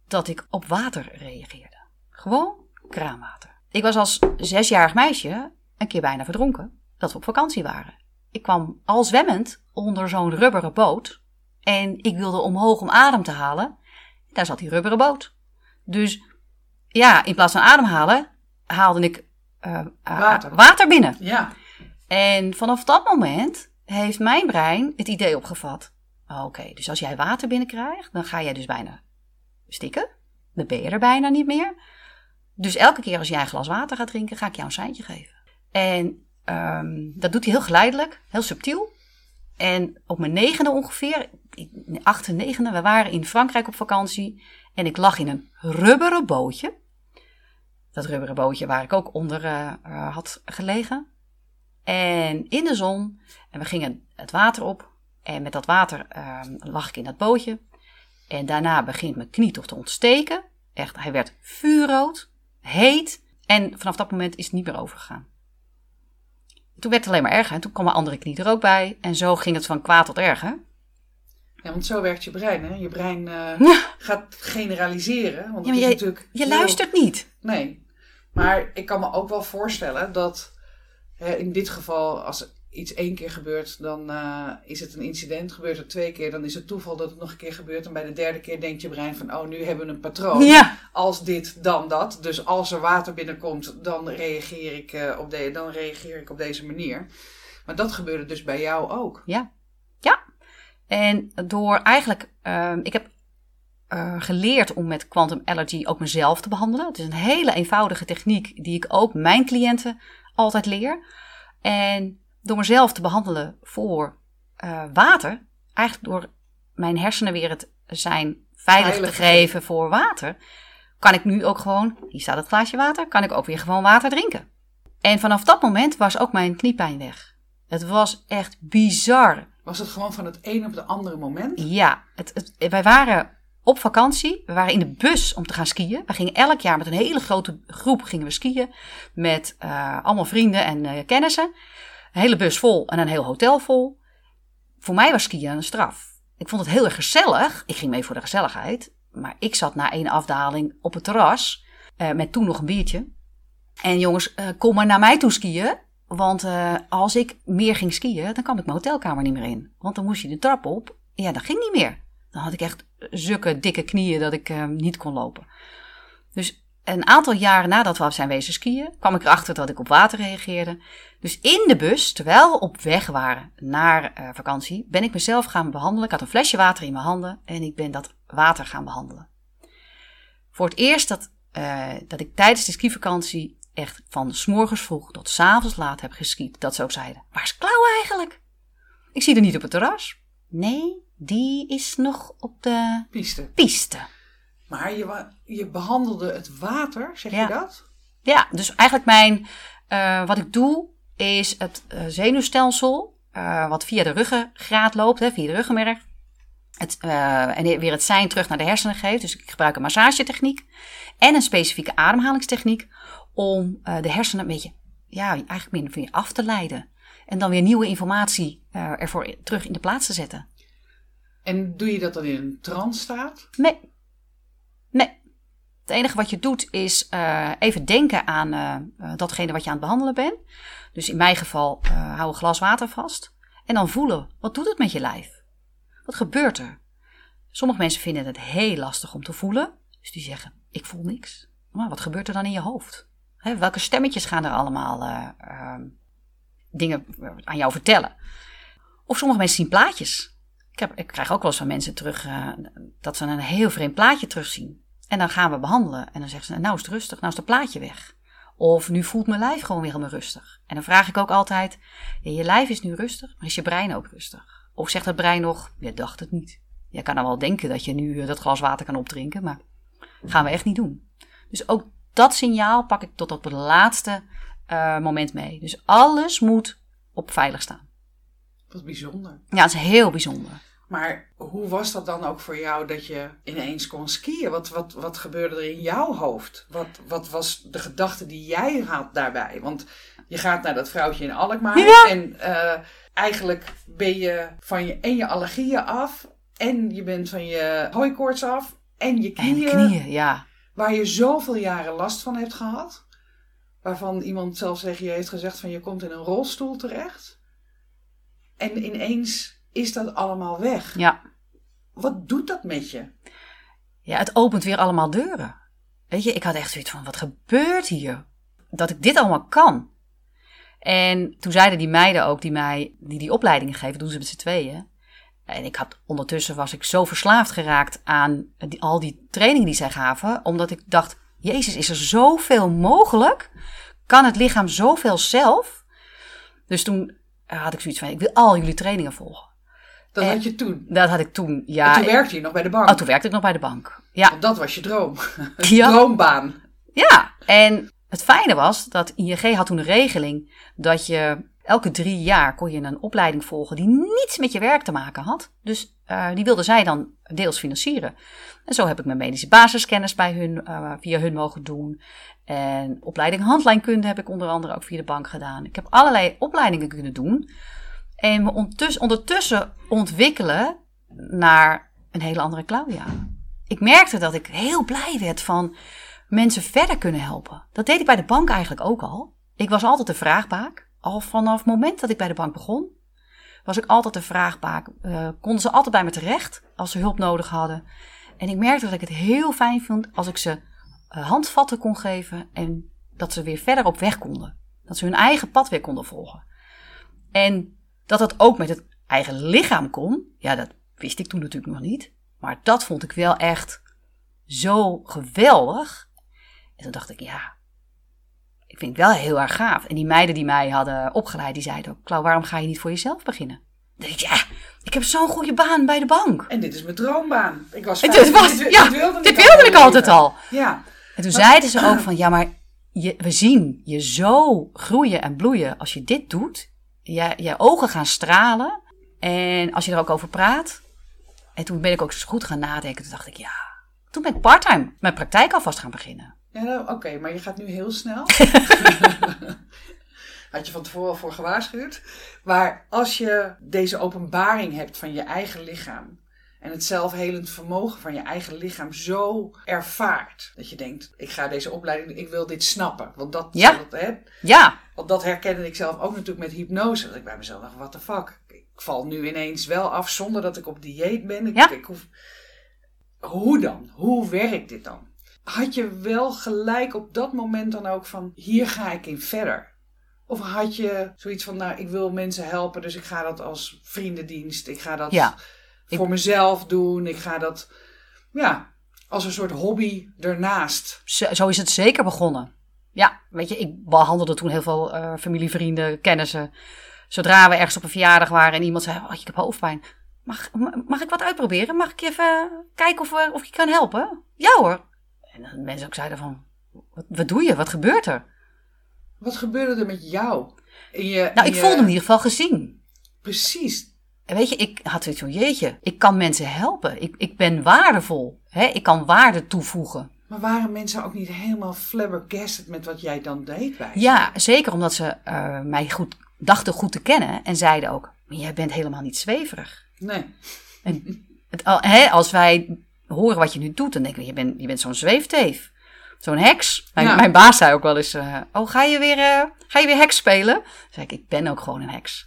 dat ik op water reageerde. Gewoon kraanwater. Ik was als zesjarig meisje een keer bijna verdronken, dat we op vakantie waren. Ik kwam al zwemmend onder zo'n rubberen boot. En ik wilde omhoog om adem te halen. Daar zat die rubberen boot. Dus ja, in plaats van ademhalen haalde ik eh, eh, Water. water binnen. Ja. En vanaf dat moment heeft mijn brein het idee opgevat. Oké, dus als jij water binnenkrijgt, dan ga jij dus bijna stikken. Dan ben je er bijna niet meer. Dus elke keer als jij een glas water gaat drinken, ga ik jou een seintje geven. En ehm, dat doet hij heel geleidelijk, heel subtiel. En op mijn negende ongeveer, ik- achtste, negende, we waren in Frankrijk op vakantie. En ik lag in een rubberen bootje. Dat rubberen bootje waar ik ook onder eh, eh, had gelegen. En in de zon. En we gingen het water op. En met dat water ehm, lag ik in dat bootje. En daarna begint mijn knie toch te ontsteken. Echt, hij werd vuurrood, heet. En vanaf dat moment is het niet meer overgegaan. Toen werd het alleen maar erger. En toen kwam mijn andere knie er ook bij. En zo ging het van kwaad tot erger. ja, want zo werkt je brein. Hè? Je brein eh, gaat generaliseren. Want Ja, het maar is je, natuurlijk je heel- luistert niet. Nee. Maar ik kan me ook wel voorstellen dat hè, in dit geval, als iets één keer gebeurt, dan uh, is het een incident. Gebeurt het twee keer, dan is het toeval dat het nog een keer gebeurt. En bij de derde keer denkt je brein van, oh, nu hebben we een patroon. Ja. Als dit, dan dat. Dus als er water binnenkomt, dan reageer ik, uh, op, de, dan reageer ik op deze manier. Maar dat gebeurde dus bij jou ook. Ja. Ja. En door eigenlijk, uh, ik heb uh, geleerd om met Quantum Allergy ook mezelf te behandelen. Het is een hele eenvoudige techniek die ik ook mijn cliënten altijd leer. En door mezelf te behandelen voor uh, water, eigenlijk door mijn hersenen weer het zijn veilig, veilig te geven voor water, kan ik nu ook gewoon, hier staat het glaasje water, kan ik ook weer gewoon water drinken. En vanaf dat moment was ook mijn kniepijn weg. Het was echt bizar. Was het gewoon van het een op het andere moment? Ja, het, het, wij waren op vakantie. We waren in de bus om te gaan skiën. We gingen elk jaar met een hele grote groep gingen we skiën. Met uh, allemaal vrienden en uh, kennissen. Een hele bus vol en een heel hotel vol. Voor mij was skiën een straf. Ik vond het heel erg gezellig. Ik ging mee voor de gezelligheid. Maar ik zat na één afdaling op het terras. Uh, met toen nog een biertje. En jongens, kom maar naar mij toe skiën. Want als ik meer ging skiën, dan kwam ik mijn hotelkamer niet meer in. Want dan moest je de trap op. Ja, dat ging niet meer. Dan had ik echt zulke dikke knieën dat ik niet kon lopen. Dus een aantal jaren nadat we zijn wezen skiën, kwam ik erachter dat ik op water reageerde. Dus in de bus, terwijl we op weg waren naar uh, vakantie, ben ik mezelf gaan behandelen. Ik had een flesje water in mijn handen en ik ben dat water gaan behandelen. Voor het eerst dat, uh, dat ik tijdens de skivakantie echt van s'morgens vroeg tot s'avonds laat heb geskiet, dat ze ook zeiden: Waar is Klauw eigenlijk? Ik zie er niet op het terras. Nee, die is nog op de piste. piste. Maar je, je behandelde het water, zeg ja. je dat? Ja, dus eigenlijk mijn, uh, wat ik doe, is het uh, zenuwstelsel, uh, wat via de ruggengraat loopt, hè, via de ruggenmerg. Het, en weer het zijn terug naar de hersenen geeft. Dus ik gebruik een massagetechniek en een specifieke ademhalingstechniek om de hersenen een beetje, ja, eigenlijk min van je af te leiden. En dan weer nieuwe informatie ervoor terug in de plaats te zetten. En doe je dat dan in een trance staat? Nee. Nee. Het enige wat je doet is uh, even denken aan uh, datgene wat je aan het behandelen bent. Dus in mijn geval hou een glas water vast. En dan voelen, wat doet het met je lijf? Wat gebeurt er? Sommige mensen vinden het heel lastig om te voelen. Dus die zeggen, ik voel niks. Maar wat gebeurt er dan in je hoofd? Welke stemmetjes gaan er allemaal ehm, dingen aan jou vertellen? Of sommige mensen zien plaatjes. Ik, heb, ik krijg ook wel eens van mensen terug dat ze een heel vreemd plaatje terugzien. En dan gaan we behandelen. En dan zeggen ze, nou is het rustig, nou is het plaatje weg. Of nu voelt mijn lijf gewoon weer helemaal rustig. En dan vraag ik ook altijd, ja, je lijf is nu rustig, maar is je brein ook rustig? Of zegt het brein nog, je dacht het niet. Je kan dan wel denken dat je nu dat glas water kan opdrinken, maar gaan we echt niet doen. Dus ook dat signaal pak ik tot op het laatste uh, moment mee. Dus alles moet op veilig staan. Wat bijzonder. Ja, het is heel bijzonder. Maar hoe was dat dan ook voor jou dat je ineens kon skiën? Wat, wat, wat gebeurde er in jouw hoofd? Wat, wat was de gedachte die jij had daarbij? Want je gaat naar dat vrouwtje in Alkmaar. Ja. En uh, eigenlijk ben je van je, en je allergieën af. En je bent van je hooikoorts af. En je knieën. En knieën, ja. Waar je zoveel jaren last van hebt gehad. Waarvan iemand zelfs tegen je heeft gezegd van je komt in een rolstoel terecht. En ineens is dat allemaal weg. Ja. Wat doet dat met je? Ja, het opent weer allemaal deuren. Weet je, ik had echt zoiets van, wat gebeurt hier? Dat ik dit allemaal kan. En toen zeiden die meiden ook, die mij die, die opleidingen geven, doen ze met z'n tweeën. En ik had, ondertussen was ik zo verslaafd geraakt aan die, al die trainingen die zij gaven. Omdat ik dacht, Jezus, is er zoveel mogelijk? Kan het lichaam zoveel zelf? Dus toen had ik zoiets van, ik wil al jullie trainingen volgen. Dat en, had je toen? Dat had ik toen, ja. En toen werkte je nog bij de bank? Oh, toen werkte ik nog bij de bank, ja. Want dat was je droom. Ja. Droombaan. Ja, en het fijne was dat ING had toen een regeling dat je elke drie jaar kon je een opleiding volgen die niets met je werk te maken had. Dus uh, die wilden zij dan deels financieren. En zo heb ik mijn medische basiskennis bij hun, uh, via hun mogen doen. En opleiding handlijnkunde heb ik onder andere ook via de bank gedaan. Ik heb allerlei opleidingen kunnen doen. En ondertussen, ontwikkelen naar een hele andere Claudia. Ik merkte dat ik heel blij werd van mensen verder kunnen helpen. Dat deed ik bij de bank eigenlijk ook al. Ik was altijd de vraagbaak. al vanaf het moment dat ik bij de bank begon, was ik altijd de vraagbaak. Uh, konden ze altijd bij me terecht als ze hulp nodig hadden. En ik merkte dat ik het heel fijn vond als ik ze uh, handvatten kon geven en dat ze weer verder op weg konden. Dat ze hun eigen pad weer konden volgen. En dat dat ook met het eigen lichaam kon, ja, dat wist ik toen natuurlijk nog niet. Maar dat vond ik wel echt zo geweldig. En toen dacht ik, ja, ik vind het wel heel erg gaaf. En die meiden die mij hadden opgeleid, die zeiden ook, Klauw, waarom ga je niet voor jezelf beginnen? Dan dacht ik, ja, ik heb zo'n goede baan bij de bank. En dit is mijn droombaan. Ik was, dit was dit, ja, dit wilde, dit wilde ik altijd al. Ja. En toen zeiden ze ook van, ja, maar je, we zien je zo groeien en bloeien als je dit doet. Je, je ogen gaan stralen. En als je er ook over praat. En toen ben ik ook zo goed gaan nadenken. Toen dacht ik, ja, toen ben ik parttime mijn praktijk alvast gaan beginnen. Ja, nou, oké, maar je gaat nu heel snel. Had je van tevoren voor gewaarschuwd. Maar als je deze openbaring hebt van je eigen lichaam. En het zelfhelend vermogen van je eigen lichaam zo ervaart. Dat je denkt, ik ga deze opleiding, ik wil dit snappen. Want dat, Ja. dat, hè, Ja, want dat herkende ik zelf ook natuurlijk met hypnose. Dat ik bij mezelf dacht, what the fuck. Ik val nu ineens wel af zonder dat ik op dieet ben. Ik, Ja. ik hoef... Hoe dan? Hoe werkt dit dan? Had je wel gelijk op dat moment dan ook van, hier ga ik in verder? Of had je zoiets van, nou, ik wil mensen helpen, dus ik ga dat als vriendendienst. Ik ga dat Ja. Voor mezelf doen. Ik ga dat, ja, als een soort hobby ernaast. zo, zo is het zeker begonnen. Ja, weet je, ik behandelde toen heel veel eh, familie, vrienden, kennissen. Zodra we ergens op een verjaardag waren en iemand zei, oh, ik heb hoofdpijn. Mag, ma- mag ik wat uitproberen? Mag ik even kijken of, we, of ik je kan helpen? Ja hoor. En dan mensen ook zeiden van, wat, wat doe je? Wat gebeurt er? Wat gebeurde er met jou? In je, Nou, in ik je- voelde me in ieder geval gezien. Precies. En weet je, ik had zoiets van, jeetje, ik kan mensen helpen. Ik, ik ben waardevol. Hè? Ik kan waarde toevoegen. Maar waren mensen ook niet helemaal flabbergasted met wat jij dan deed bij? Ja, zeker omdat ze eh, mij goed, dachten goed te kennen. En zeiden ook, maar jij bent helemaal niet zweverig. Nee. En het, al- hè, als wij horen wat je nu doet, dan denken we, je bent, je bent zo'n zweefteef. Zo'n heks. Mijn, Ja. mijn baas zei ook wel eens, eh, oh, ga je, weer, eh, ga je weer heks spelen? Dan zei ik, ik ben ook gewoon een heks.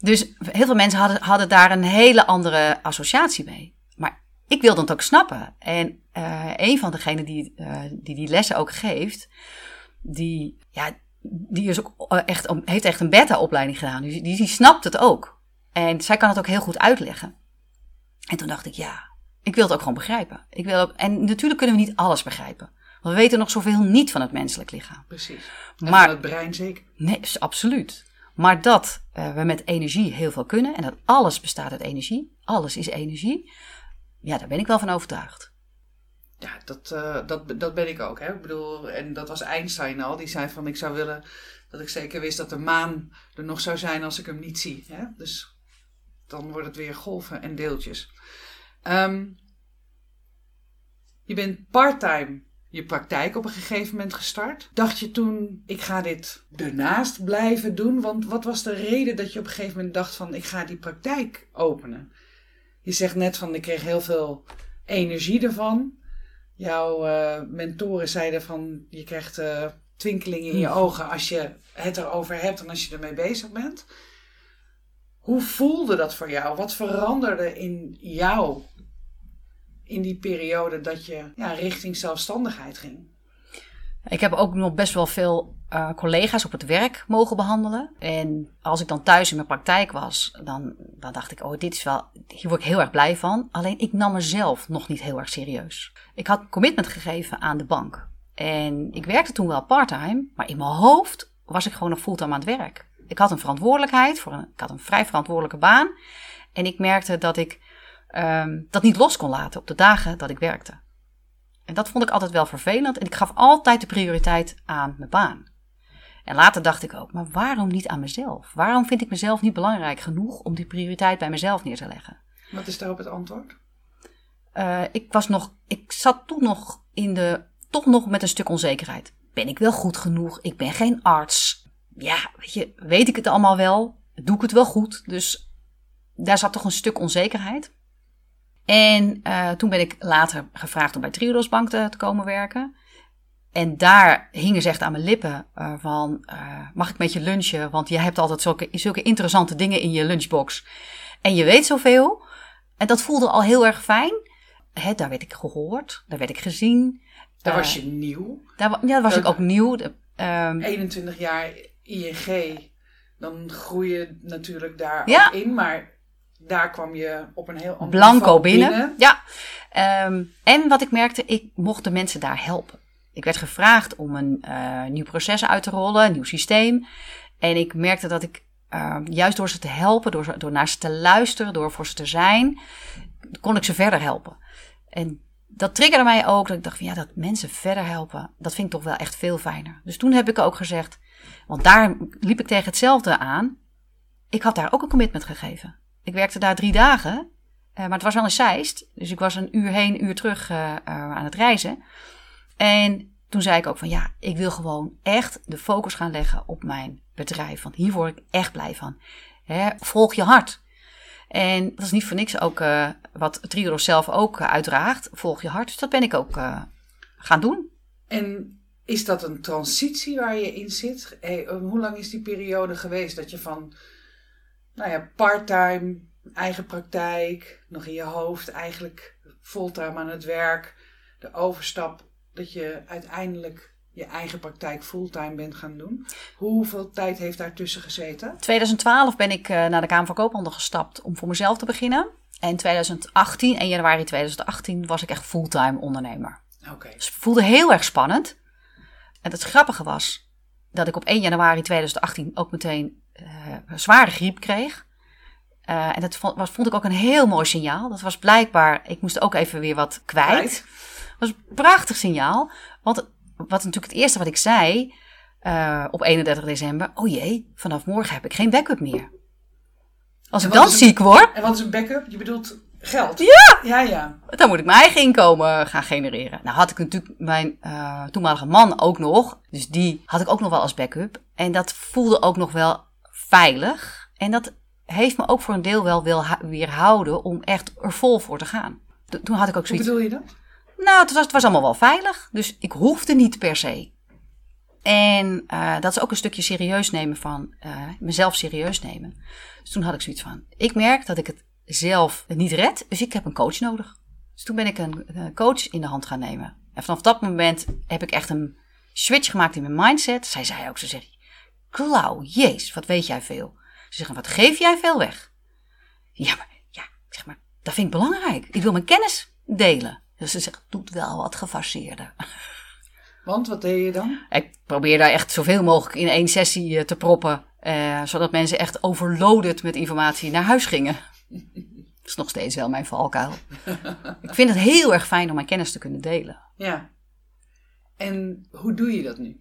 Dus heel veel mensen hadden, hadden daar een hele andere associatie mee. Maar ik wilde het ook snappen. En eh, een van degenen die, eh, die die lessen ook geeft, die, ja, die is ook eh, echt, heeft echt een beta-opleiding gedaan. Dus die, die snapt het ook. En zij kan het ook heel goed uitleggen. En toen dacht ik, ja, ik wil het ook gewoon begrijpen. Ik wil ook, en natuurlijk kunnen we niet alles begrijpen. Want we weten nog zoveel niet van het menselijk lichaam. Precies. En Maar- van het brein zeker. Nee, absoluut. Maar dat eh, we met energie heel veel kunnen en dat alles bestaat uit energie, alles is energie, ja, daar ben ik wel van overtuigd. Ja, dat, eh, dat, dat ben ik ook. Hè? Ik bedoel, en dat was Einstein al. Die zei van, ik zou willen dat ik zeker wist dat de maan er nog zou zijn als ik hem niet zie. Hè? Dus dan wordt het weer golven en deeltjes. Ehm, je bent parttime je praktijk op een gegeven moment gestart. Dacht je toen, ik ga dit ernaast blijven doen? Want wat was de reden dat je op een gegeven moment dacht van, ik ga die praktijk openen? Je zegt net van, ik kreeg heel veel energie ervan. Jouw eh, mentoren zeiden van, je krijgt eh, twinkelingen in je ogen als je het erover hebt en als je ermee bezig bent. Hoe voelde dat voor jou? Wat veranderde in jou in die periode dat je ja, richting zelfstandigheid ging? Ik heb ook nog best wel veel eh, collega's op het werk mogen behandelen. En als ik dan thuis in mijn praktijk was, dan, dan dacht ik, oh, dit is wel, hier word ik heel erg blij van. Alleen ik nam mezelf nog niet heel erg serieus. Ik had commitment gegeven aan de bank. En ik werkte toen wel parttime, maar in mijn hoofd was ik gewoon nog fulltime aan het werk. Ik had een verantwoordelijkheid, voor een, ik had een vrij verantwoordelijke baan. En ik merkte dat ik ehm, dat niet los kon laten op de dagen dat ik werkte. En dat vond ik altijd wel vervelend. En ik gaf altijd de prioriteit aan mijn baan. En later dacht ik ook, maar waarom niet aan mezelf? Waarom vind ik mezelf niet belangrijk genoeg om die prioriteit bij mezelf neer te leggen? Wat is daarop het antwoord? Eh, ik was nog, ik zat toen nog in de, toch nog met een stuk onzekerheid. Ben ik wel goed genoeg? Ik ben geen arts. Ja, weet je, weet ik het allemaal wel? Doe ik het wel goed? Dus daar zat toch een stuk onzekerheid. En eh, toen ben ik later gevraagd om bij Triodos Bank te, te komen werken. En daar hingen ze echt aan mijn lippen uh, van, uh, mag ik met je lunchen? Want je hebt altijd zulke, zulke interessante dingen in je lunchbox. En je weet zoveel. En dat voelde al heel erg fijn. Hè, daar werd ik gehoord, daar werd ik gezien. Daar was je nieuw. Daar, ja, daar was ik ook nieuw. Um, 21 jaar ING, dan groei je natuurlijk daar ja. in. Maar daar kwam je op een heel ander Blanco binnen. Ja. Um, en wat ik merkte, ik mocht de mensen daar helpen. Ik werd gevraagd om een uh, nieuw proces uit te rollen, een nieuw systeem. En ik merkte dat ik uh, juist door ze te helpen, door, door naar ze te luisteren, door voor ze te zijn, kon ik ze verder helpen. En dat triggerde mij ook. Dat ik dacht van ja, dat mensen verder helpen, dat vind ik toch wel echt veel fijner. Dus toen heb ik ook gezegd, want daar liep ik tegen hetzelfde aan. Ik had daar ook een commitment gegeven. Ik werkte daar drie dagen, uh, maar het was wel een Zeist. Dus ik was een uur heen, een uur terug uh, aan het reizen. En toen zei ik ook van ja, ik wil gewoon echt de focus gaan leggen op mijn bedrijf. Want hier word ik echt blij van. volg je hart. En dat is niet voor niks ook wat Triodos zelf ook uitdraagt. Volg je hart. Dus dat ben ik ook gaan doen. En is dat een transitie waar je in zit? Hoe lang is die periode geweest dat je van nou ja, parttime, eigen praktijk, nog in je hoofd, eigenlijk fulltime aan het werk, de overstap dat je uiteindelijk je eigen praktijk fulltime bent gaan doen. Hoeveel tijd heeft daartussen gezeten? 2012 ben ik uh, naar de Kamer van Koophandel gestapt om voor mezelf te beginnen. En 2018, 1 januari 2018, was ik echt fulltime ondernemer. Oké. Okay. Dus het voelde heel erg spannend. En het grappige was dat ik op 1 januari 2018 ook meteen zware griep kreeg. Uh, en dat vond, was, vond ik ook een heel mooi signaal. Dat was blijkbaar, ik moest ook even weer wat kwijt. kwijt. Dat was een prachtig signaal. Want wat natuurlijk het eerste wat ik zei uh, op 31 december. Oh jee, vanaf morgen heb ik geen backup meer. Als ik dan een, ziek word. En wat is een backup? Je bedoelt geld? Ja! Ja, ja. Dan moet ik mijn eigen inkomen gaan genereren. Nou had ik natuurlijk mijn uh, toenmalige man ook nog. Dus die had ik ook nog wel als backup. En dat voelde ook nog wel veilig. En dat heeft me ook voor een deel wel wil weerhouden om echt er vol voor te gaan. Toen had ik ook zoiets. Hoe bedoel je dat? Nou, het was, het was allemaal wel veilig. Dus ik hoefde niet per se. En uh, dat is ook een stukje serieus nemen van uh, mezelf serieus nemen. Dus toen had ik zoiets van: ik merk dat ik het zelf niet red, dus ik heb een coach nodig. Dus toen ben ik een, een coach in de hand gaan nemen. En vanaf dat moment heb ik echt een switch gemaakt in mijn mindset. Zij zei ook: ze zegt, Klauw, jezus, wat weet jij veel? Ze zeggen: wat geef jij veel weg? Ja, maar, ja, zeg maar, dat vind ik belangrijk. Ik wil mijn kennis delen. Dus ze zegt, doet wel wat gefaseerder. Want wat deed je dan? Ik probeer daar echt zoveel mogelijk in één sessie eh, te proppen. Eh, zodat mensen echt overloaded met informatie naar huis gingen. Dat is nog steeds wel mijn valkuil. ik vind het heel erg fijn om mijn kennis te kunnen delen. Ja. En hoe doe je dat nu?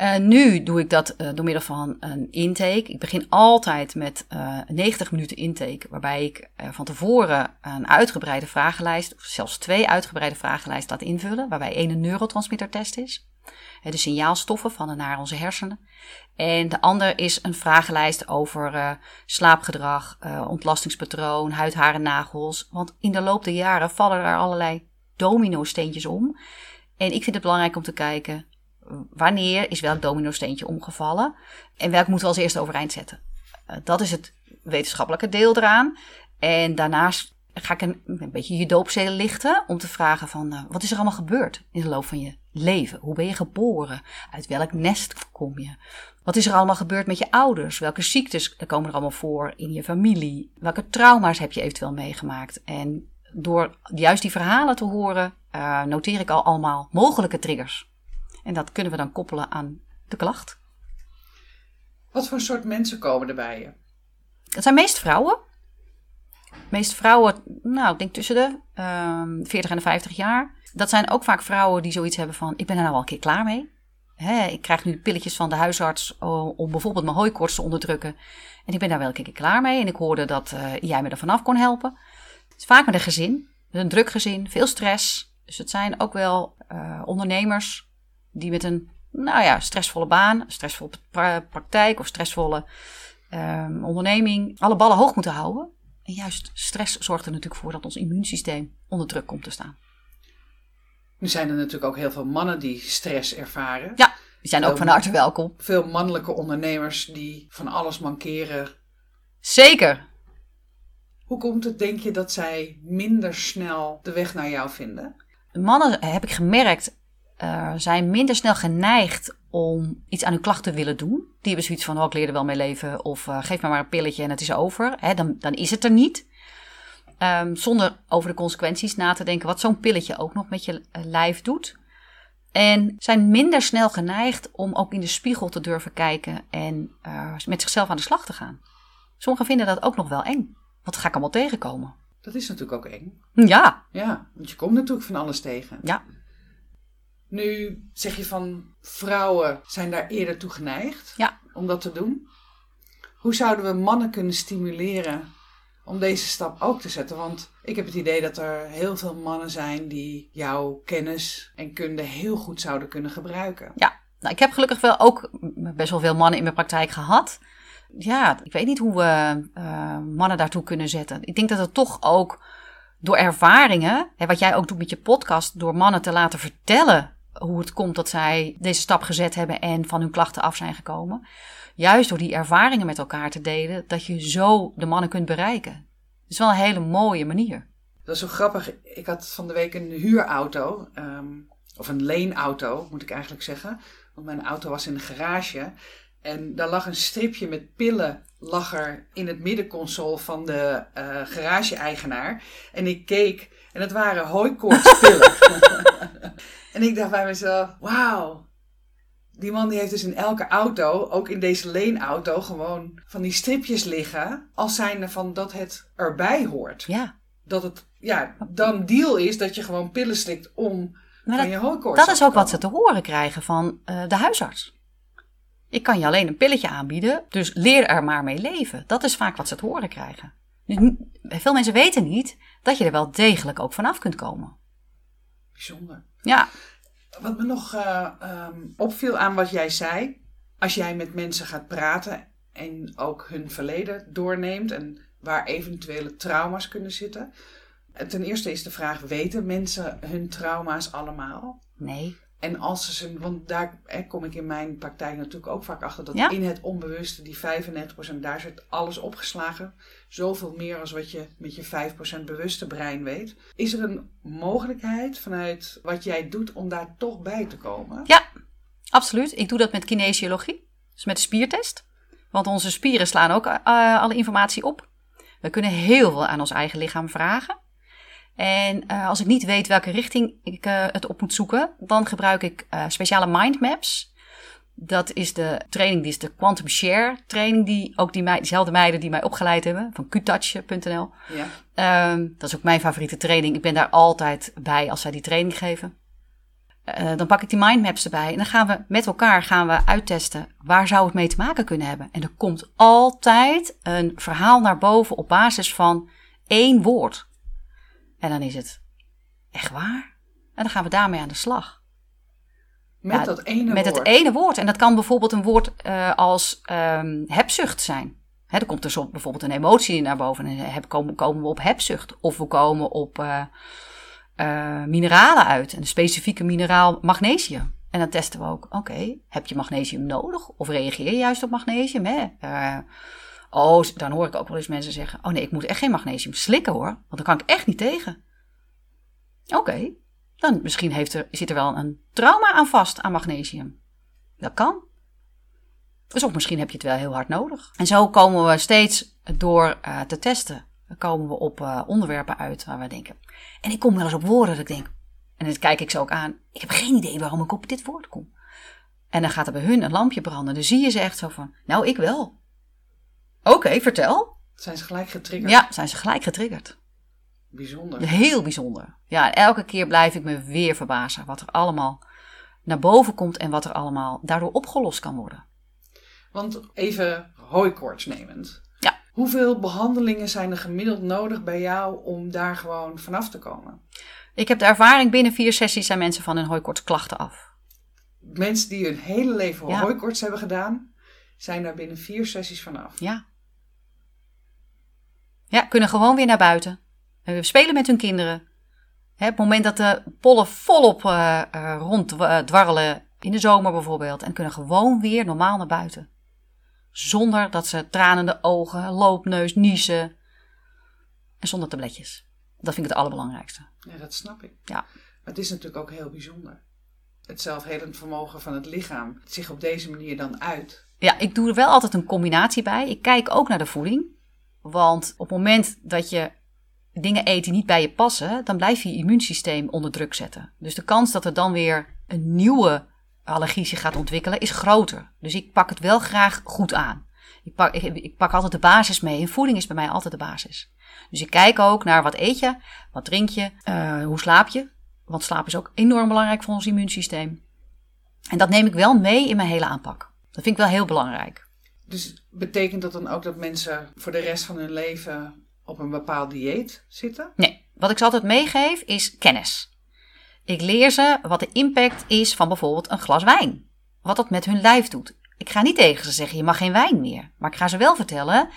Uh, nu doe ik dat uh, door middel van een intake. Ik begin altijd met uh, 90 minuten intake, waarbij ik van tevoren een uitgebreide vragenlijst, of zelfs twee uitgebreide vragenlijsten laat invullen, waarbij één een neurotransmittertest is. de signaalstoffen van en naar onze hersenen. En de ander is een vragenlijst over slaapgedrag, ontlastingspatroon, huid, haren, nagels. Want in de loop der jaren vallen er allerlei domino-steentjes om. En ik vind het belangrijk om te kijken wanneer is welk domino-steentje omgevallen en welk moeten we als eerste overeind zetten. Uh, dat is het wetenschappelijke deel eraan. En daarnaast ga ik een, een beetje je doopzelen lichten om te vragen van uh, wat is er allemaal gebeurd in de loop van je leven? Hoe ben je geboren? Uit welk nest kom je? Wat is er allemaal gebeurd met je ouders? Welke ziektes komen er allemaal voor in je familie? Welke trauma's heb je eventueel meegemaakt? En door juist die verhalen te horen, uh, noteer ik al allemaal mogelijke triggers. En dat kunnen we dan koppelen aan de klacht. Wat voor soort mensen komen er bij je? Het zijn meest vrouwen. Meest vrouwen, nou, ik denk tussen de uh, ehm, 40 en de 50 jaar. Dat zijn ook vaak vrouwen die zoiets hebben van: ik ben er nou al een keer klaar mee. Hè, ik krijg nu pilletjes van de huisarts om bijvoorbeeld mijn hooikoorts te onderdrukken. En ik ben daar wel een keer klaar mee. En ik hoorde dat uh, jij me er vanaf kon helpen. Het is vaak met een gezin, een druk gezin, veel stress. Dus het zijn ook wel uh, ondernemers die met een nou ja, stressvolle baan, stressvolle praktijk of stressvolle um, onderneming alle ballen hoog moeten houden. En juist stress zorgt er natuurlijk voor dat ons immuunsysteem onder druk komt te staan. Nu zijn er natuurlijk ook heel veel mannen die stress ervaren. Ja, die zijn ook Veel van harte welkom. Veel mannelijke ondernemers die van alles mankeren. Zeker. Hoe komt het, denk je, dat zij minder snel de weg naar jou vinden? Mannen, heb ik gemerkt, eh, zijn minder snel geneigd om iets aan hun klachten te willen doen. Die hebben zoiets van, oh, ik leer er wel mee leven. Of eh, geef me maar een pilletje en het is over. Hè, dan, dan is het er niet. Ehm, zonder over de consequenties na te denken wat zo'n pilletje ook nog met je eh, lijf doet. En zijn minder snel geneigd om ook in de spiegel te durven kijken en met zichzelf aan de slag te gaan. Sommigen vinden dat ook nog wel eng. Wat ga ik allemaal tegenkomen? Dat is natuurlijk ook eng. Ja, Ja, want je komt natuurlijk van alles tegen. ja. Nu zeg je van vrouwen zijn daar eerder toe geneigd Ja. om dat te doen. Hoe zouden we mannen kunnen stimuleren om deze stap ook te zetten? Want ik heb het idee dat er heel veel mannen zijn die jouw kennis en kunde heel goed zouden kunnen gebruiken. Ja, nou, ik heb gelukkig wel ook best wel veel mannen in mijn praktijk gehad. Ja, ik weet niet hoe we eh, mannen daartoe kunnen zetten. Ik denk dat het toch ook door ervaringen, hè, wat jij ook doet met je podcast, door mannen te laten vertellen hoe het komt dat zij deze stap gezet hebben en van hun klachten af zijn gekomen. Juist door die ervaringen met elkaar te delen, dat je zo de mannen kunt bereiken. Het is wel een hele mooie manier. Dat is zo grappig. Ik had van de week een huurauto, ehm, of een leenauto moet ik eigenlijk zeggen. Want mijn auto was in de garage. En daar lag een stripje met pillen lag er in het middenconsole van de eh, garage-eigenaar. En ik keek en het waren hooikoortspillen. en ik dacht bij mezelf, wauw. Die man die heeft dus in elke auto, ook in deze leenauto, gewoon van die stripjes liggen. Als zijnde van dat het erbij hoort Ja, dat het ja, dan deal is dat je gewoon pillen slikt om maar van dat, je hooikoorts dat is ook wat ze te horen krijgen van eh, de huisarts. Ik kan je alleen een pilletje aanbieden, dus leer er maar mee leven. Dat is vaak wat ze te horen krijgen. Dus veel mensen weten niet dat je er wel degelijk ook vanaf kunt komen. Bijzonder. Ja, Wat me nog eh, ehm, opviel aan wat jij zei, als jij met mensen gaat praten en ook hun verleden doorneemt en waar eventuele trauma's kunnen zitten. Ten eerste is de vraag, weten mensen hun trauma's allemaal? nee. En als ze want daar hè, kom ik in mijn praktijk natuurlijk ook vaak achter, dat Ja. in het onbewuste, die 95%, daar zit alles opgeslagen. Zoveel meer als wat je met je 5% bewuste brein weet. Is er een mogelijkheid vanuit wat jij doet om daar toch bij te komen? Ja, absoluut. Ik doe dat met kinesiologie, dus met de spiertest. Want onze spieren slaan ook eh, alle informatie op. We kunnen heel veel aan ons eigen lichaam vragen. En eh, als ik niet weet welke richting ik eh, het op moet zoeken, dan gebruik ik eh, speciale mindmaps. Dat is de training, die is de Quantum Share training, die ook die diezelfde meiden die mij opgeleid hebben, van qtouch.nl. Ja. Ehm, dat is ook mijn favoriete training. Ik ben daar altijd bij als zij die training geven. Dan pak ik die mindmaps erbij en dan gaan we met elkaar gaan we uittesten waar zou het mee te maken kunnen hebben. En er komt altijd een verhaal naar boven op basis van één woord. En dan is het echt waar. En dan gaan we daarmee aan de slag. Met Ja, dat ene Met woord. het ene woord. En dat kan bijvoorbeeld een woord eh, als ehm, hebzucht zijn. Hè, er komt er bijvoorbeeld een emotie naar boven en heb, komen, komen we op hebzucht. Of we komen op eh, eh, mineralen uit. Een specifieke mineraal magnesium. En dan testen we ook, oké, heb je magnesium nodig? Of reageer je juist op magnesium? Hè? Oh, dan hoor ik ook wel eens mensen zeggen, oh nee, ik moet echt geen magnesium slikken hoor. Want dan kan ik echt niet tegen. Oké, dan misschien heeft er, zit er wel een trauma aan vast aan magnesium. Dat kan. Dus of misschien heb je het wel heel hard nodig. En zo komen we steeds door eh, te testen. Dan komen we op eh, onderwerpen uit waar we denken. En ik kom wel eens op woorden dat ik denk. En dan kijk ik ze ook aan. Ik heb geen idee waarom ik op dit woord kom. En dan gaat er bij hun een lampje branden. Dan zie je ze echt zo van. Nou, ik wel. Oké, vertel. Zijn ze gelijk getriggerd? Ja, zijn ze gelijk getriggerd. Bijzonder. Heel bijzonder. Ja, en elke keer blijf ik me weer verbazen wat er allemaal naar boven komt en wat er allemaal daardoor opgelost kan worden. Want even hooikoorts nemend. Ja. Hoeveel behandelingen zijn er gemiddeld nodig bij jou om daar gewoon vanaf te komen? Ik heb de ervaring binnen vier sessies zijn mensen van hun hooikoortsklachten af. Mensen die hun hele leven Ja. hooikoorts hebben gedaan, zijn daar binnen vier sessies vanaf. Ja. Ja, kunnen gewoon weer naar buiten. Spelen met hun kinderen. Hè, op het moment dat de pollen volop uh, uh, ronddwarrelen in de zomer bijvoorbeeld en kunnen gewoon weer normaal naar buiten. Zonder dat ze tranende ogen, loopneus, niezen en zonder tabletjes. Dat vind ik het allerbelangrijkste. Ja, dat snap ik. Ja. Maar het is natuurlijk ook heel bijzonder. Het zelfhelend vermogen van het lichaam zich op deze manier dan uit. Ja, ik doe er wel altijd een combinatie bij. Ik kijk ook naar de voeding. Want op het moment dat je dingen eet die niet bij je passen, dan blijf je je immuunsysteem onder druk zetten. Dus de kans dat er dan weer een nieuwe allergie zich gaat ontwikkelen, is groter. Dus ik pak het wel graag goed aan. Ik pak, ik, pak altijd de basis mee. En voeding is bij mij altijd de basis. Dus ik kijk ook naar wat eet je, wat drink je, uh, hoe slaap je. Want slaap is ook enorm belangrijk voor ons immuunsysteem. En dat neem ik wel mee in mijn hele aanpak. Dat vind ik wel heel belangrijk. Dus betekent dat dan ook dat mensen voor de rest van hun leven op een bepaald dieet zitten? Nee, wat ik ze altijd meegeef is kennis. Ik leer ze wat de impact is van bijvoorbeeld een glas wijn. Wat dat met hun lijf doet. Ik ga niet tegen ze zeggen, je mag geen wijn meer. Maar ik ga ze wel vertellen,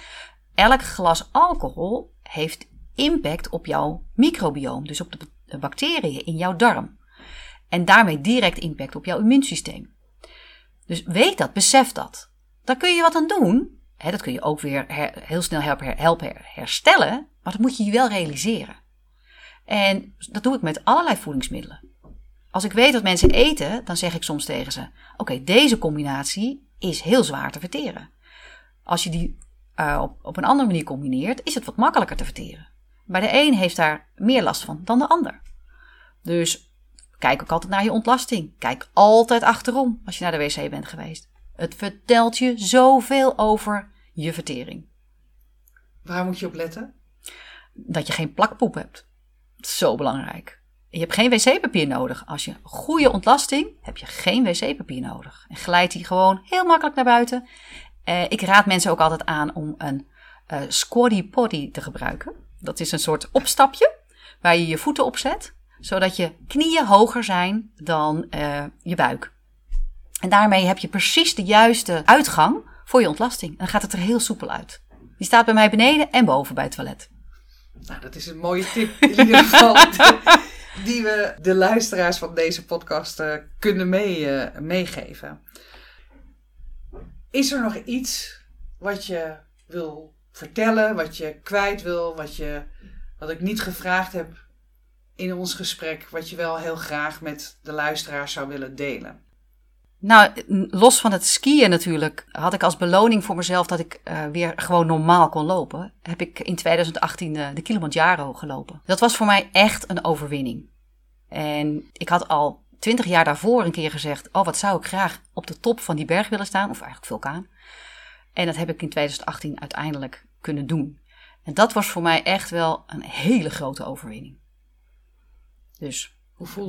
elk glas alcohol heeft impact op jouw microbioom. Dus op de bacteriën in jouw darm. En daarmee direct impact op jouw immuunsysteem. Dus weet dat, besef dat. Daar kun je wat aan doen. dat kun je ook weer heel snel helpen, herstellen. Maar dat moet je je wel realiseren. En dat doe ik met allerlei voedingsmiddelen. Als ik weet dat mensen eten, dan zeg ik soms tegen ze: Oké, deze combinatie is heel zwaar te verteren. Als je die uh, op, op een andere manier combineert, is het wat makkelijker te verteren. Bij de een heeft daar meer last van dan de ander. Dus kijk ook altijd naar je ontlasting. Kijk altijd achterom als je naar de wc bent geweest. Het vertelt je zoveel over je vertering. Waar moet je op letten? Dat je geen plakpoep hebt. Zo belangrijk. Je hebt geen wc-papier nodig. Als je goede ontlasting heb je geen wc-papier nodig. En glijdt die gewoon heel makkelijk naar buiten. Eh, ik raad mensen ook altijd aan om een uh, squatty potty te gebruiken. Dat is een soort opstapje waar je je voeten op zet, zodat je knieën hoger zijn dan uh, je buik. En daarmee heb je precies de juiste uitgang voor je ontlasting. En dan gaat het er heel soepel uit. Die staat bij mij beneden en boven bij het toilet. Nou, dat is een mooie tip in ieder geval. die we de luisteraars van deze podcast uh, kunnen mee, uh, meegeven. Is er nog iets wat je wil vertellen, wat je kwijt wil, wat, je, wat ik niet gevraagd heb in ons gesprek, wat je wel heel graag met de luisteraars zou willen delen? Nou, los van het skiën natuurlijk, had ik als beloning voor mezelf dat ik uh, weer gewoon normaal kon lopen. Heb ik in 2018 uh, de Kilimanjaro gelopen. Dat was voor mij echt een overwinning. En ik had al twintig jaar daarvoor een keer gezegd: Oh, wat zou ik graag op de top van die berg willen staan, of eigenlijk vulkaan. En dat heb ik in 2018 uiteindelijk kunnen doen. En dat was voor mij echt wel een hele grote overwinning. Dus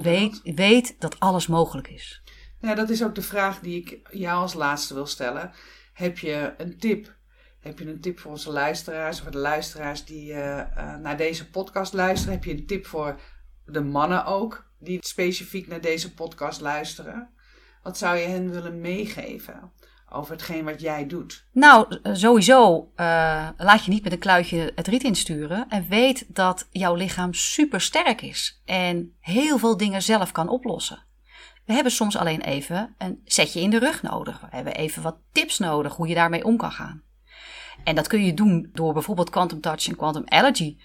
weet, dat? weet dat alles mogelijk is. Ja, dat is ook de vraag die ik jou als laatste wil stellen. Heb je een tip? Heb je een tip voor onze luisteraars, voor de luisteraars die uh, uh, naar deze podcast luisteren? Heb je een tip voor de mannen ook, die specifiek naar deze podcast luisteren? Wat zou je hen willen meegeven? over hetgeen wat jij doet? Nou, sowieso uh, laat je niet met een kluitje het riet insturen. En weet dat jouw lichaam super sterk is en heel veel dingen zelf kan oplossen. We hebben soms alleen even een setje in de rug nodig. We hebben even wat tips nodig hoe je daarmee om kan gaan. En dat kun je doen door bijvoorbeeld Quantum Touch en Quantum Allergy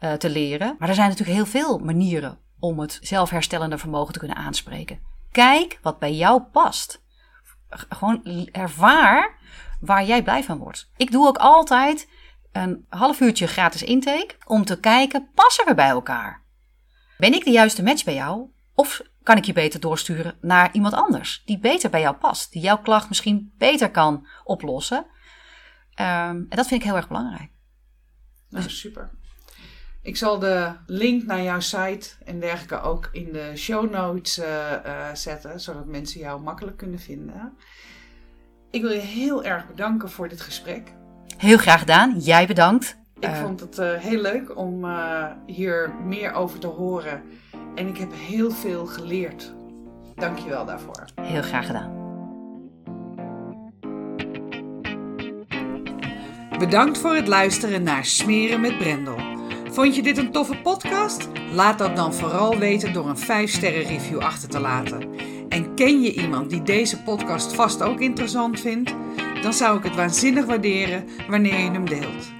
uh, te leren. Maar er zijn natuurlijk heel veel manieren om het zelfherstellende vermogen te kunnen aanspreken. Kijk wat bij jou past gewoon ervaar waar jij blij van wordt. Ik doe ook altijd een half uurtje gratis intake om te kijken, passen we bij elkaar? Ben ik de juiste match bij jou? Of kan ik je beter doorsturen naar iemand anders die beter bij jou past, die jouw klacht misschien beter kan oplossen? Um, en dat vind ik heel erg belangrijk. Nou, super. Ik zal de link naar jouw site en dergelijke ook in de show notes uh, uh, zetten, zodat mensen jou makkelijk kunnen vinden. Ik wil je heel erg bedanken voor dit gesprek. Heel graag gedaan. Jij bedankt. Ik uh, vond het heel leuk om hier meer over te horen. En ik heb heel veel geleerd. Dank je wel daarvoor. Heel graag gedaan. Bedankt voor het luisteren naar Smeren met Brendel. Vond je dit een toffe podcast? Laat dat dan vooral weten door een 5-sterren review achter te laten. En ken je iemand die deze podcast vast ook interessant vindt? Dan zou ik het waanzinnig waarderen wanneer je hem deelt.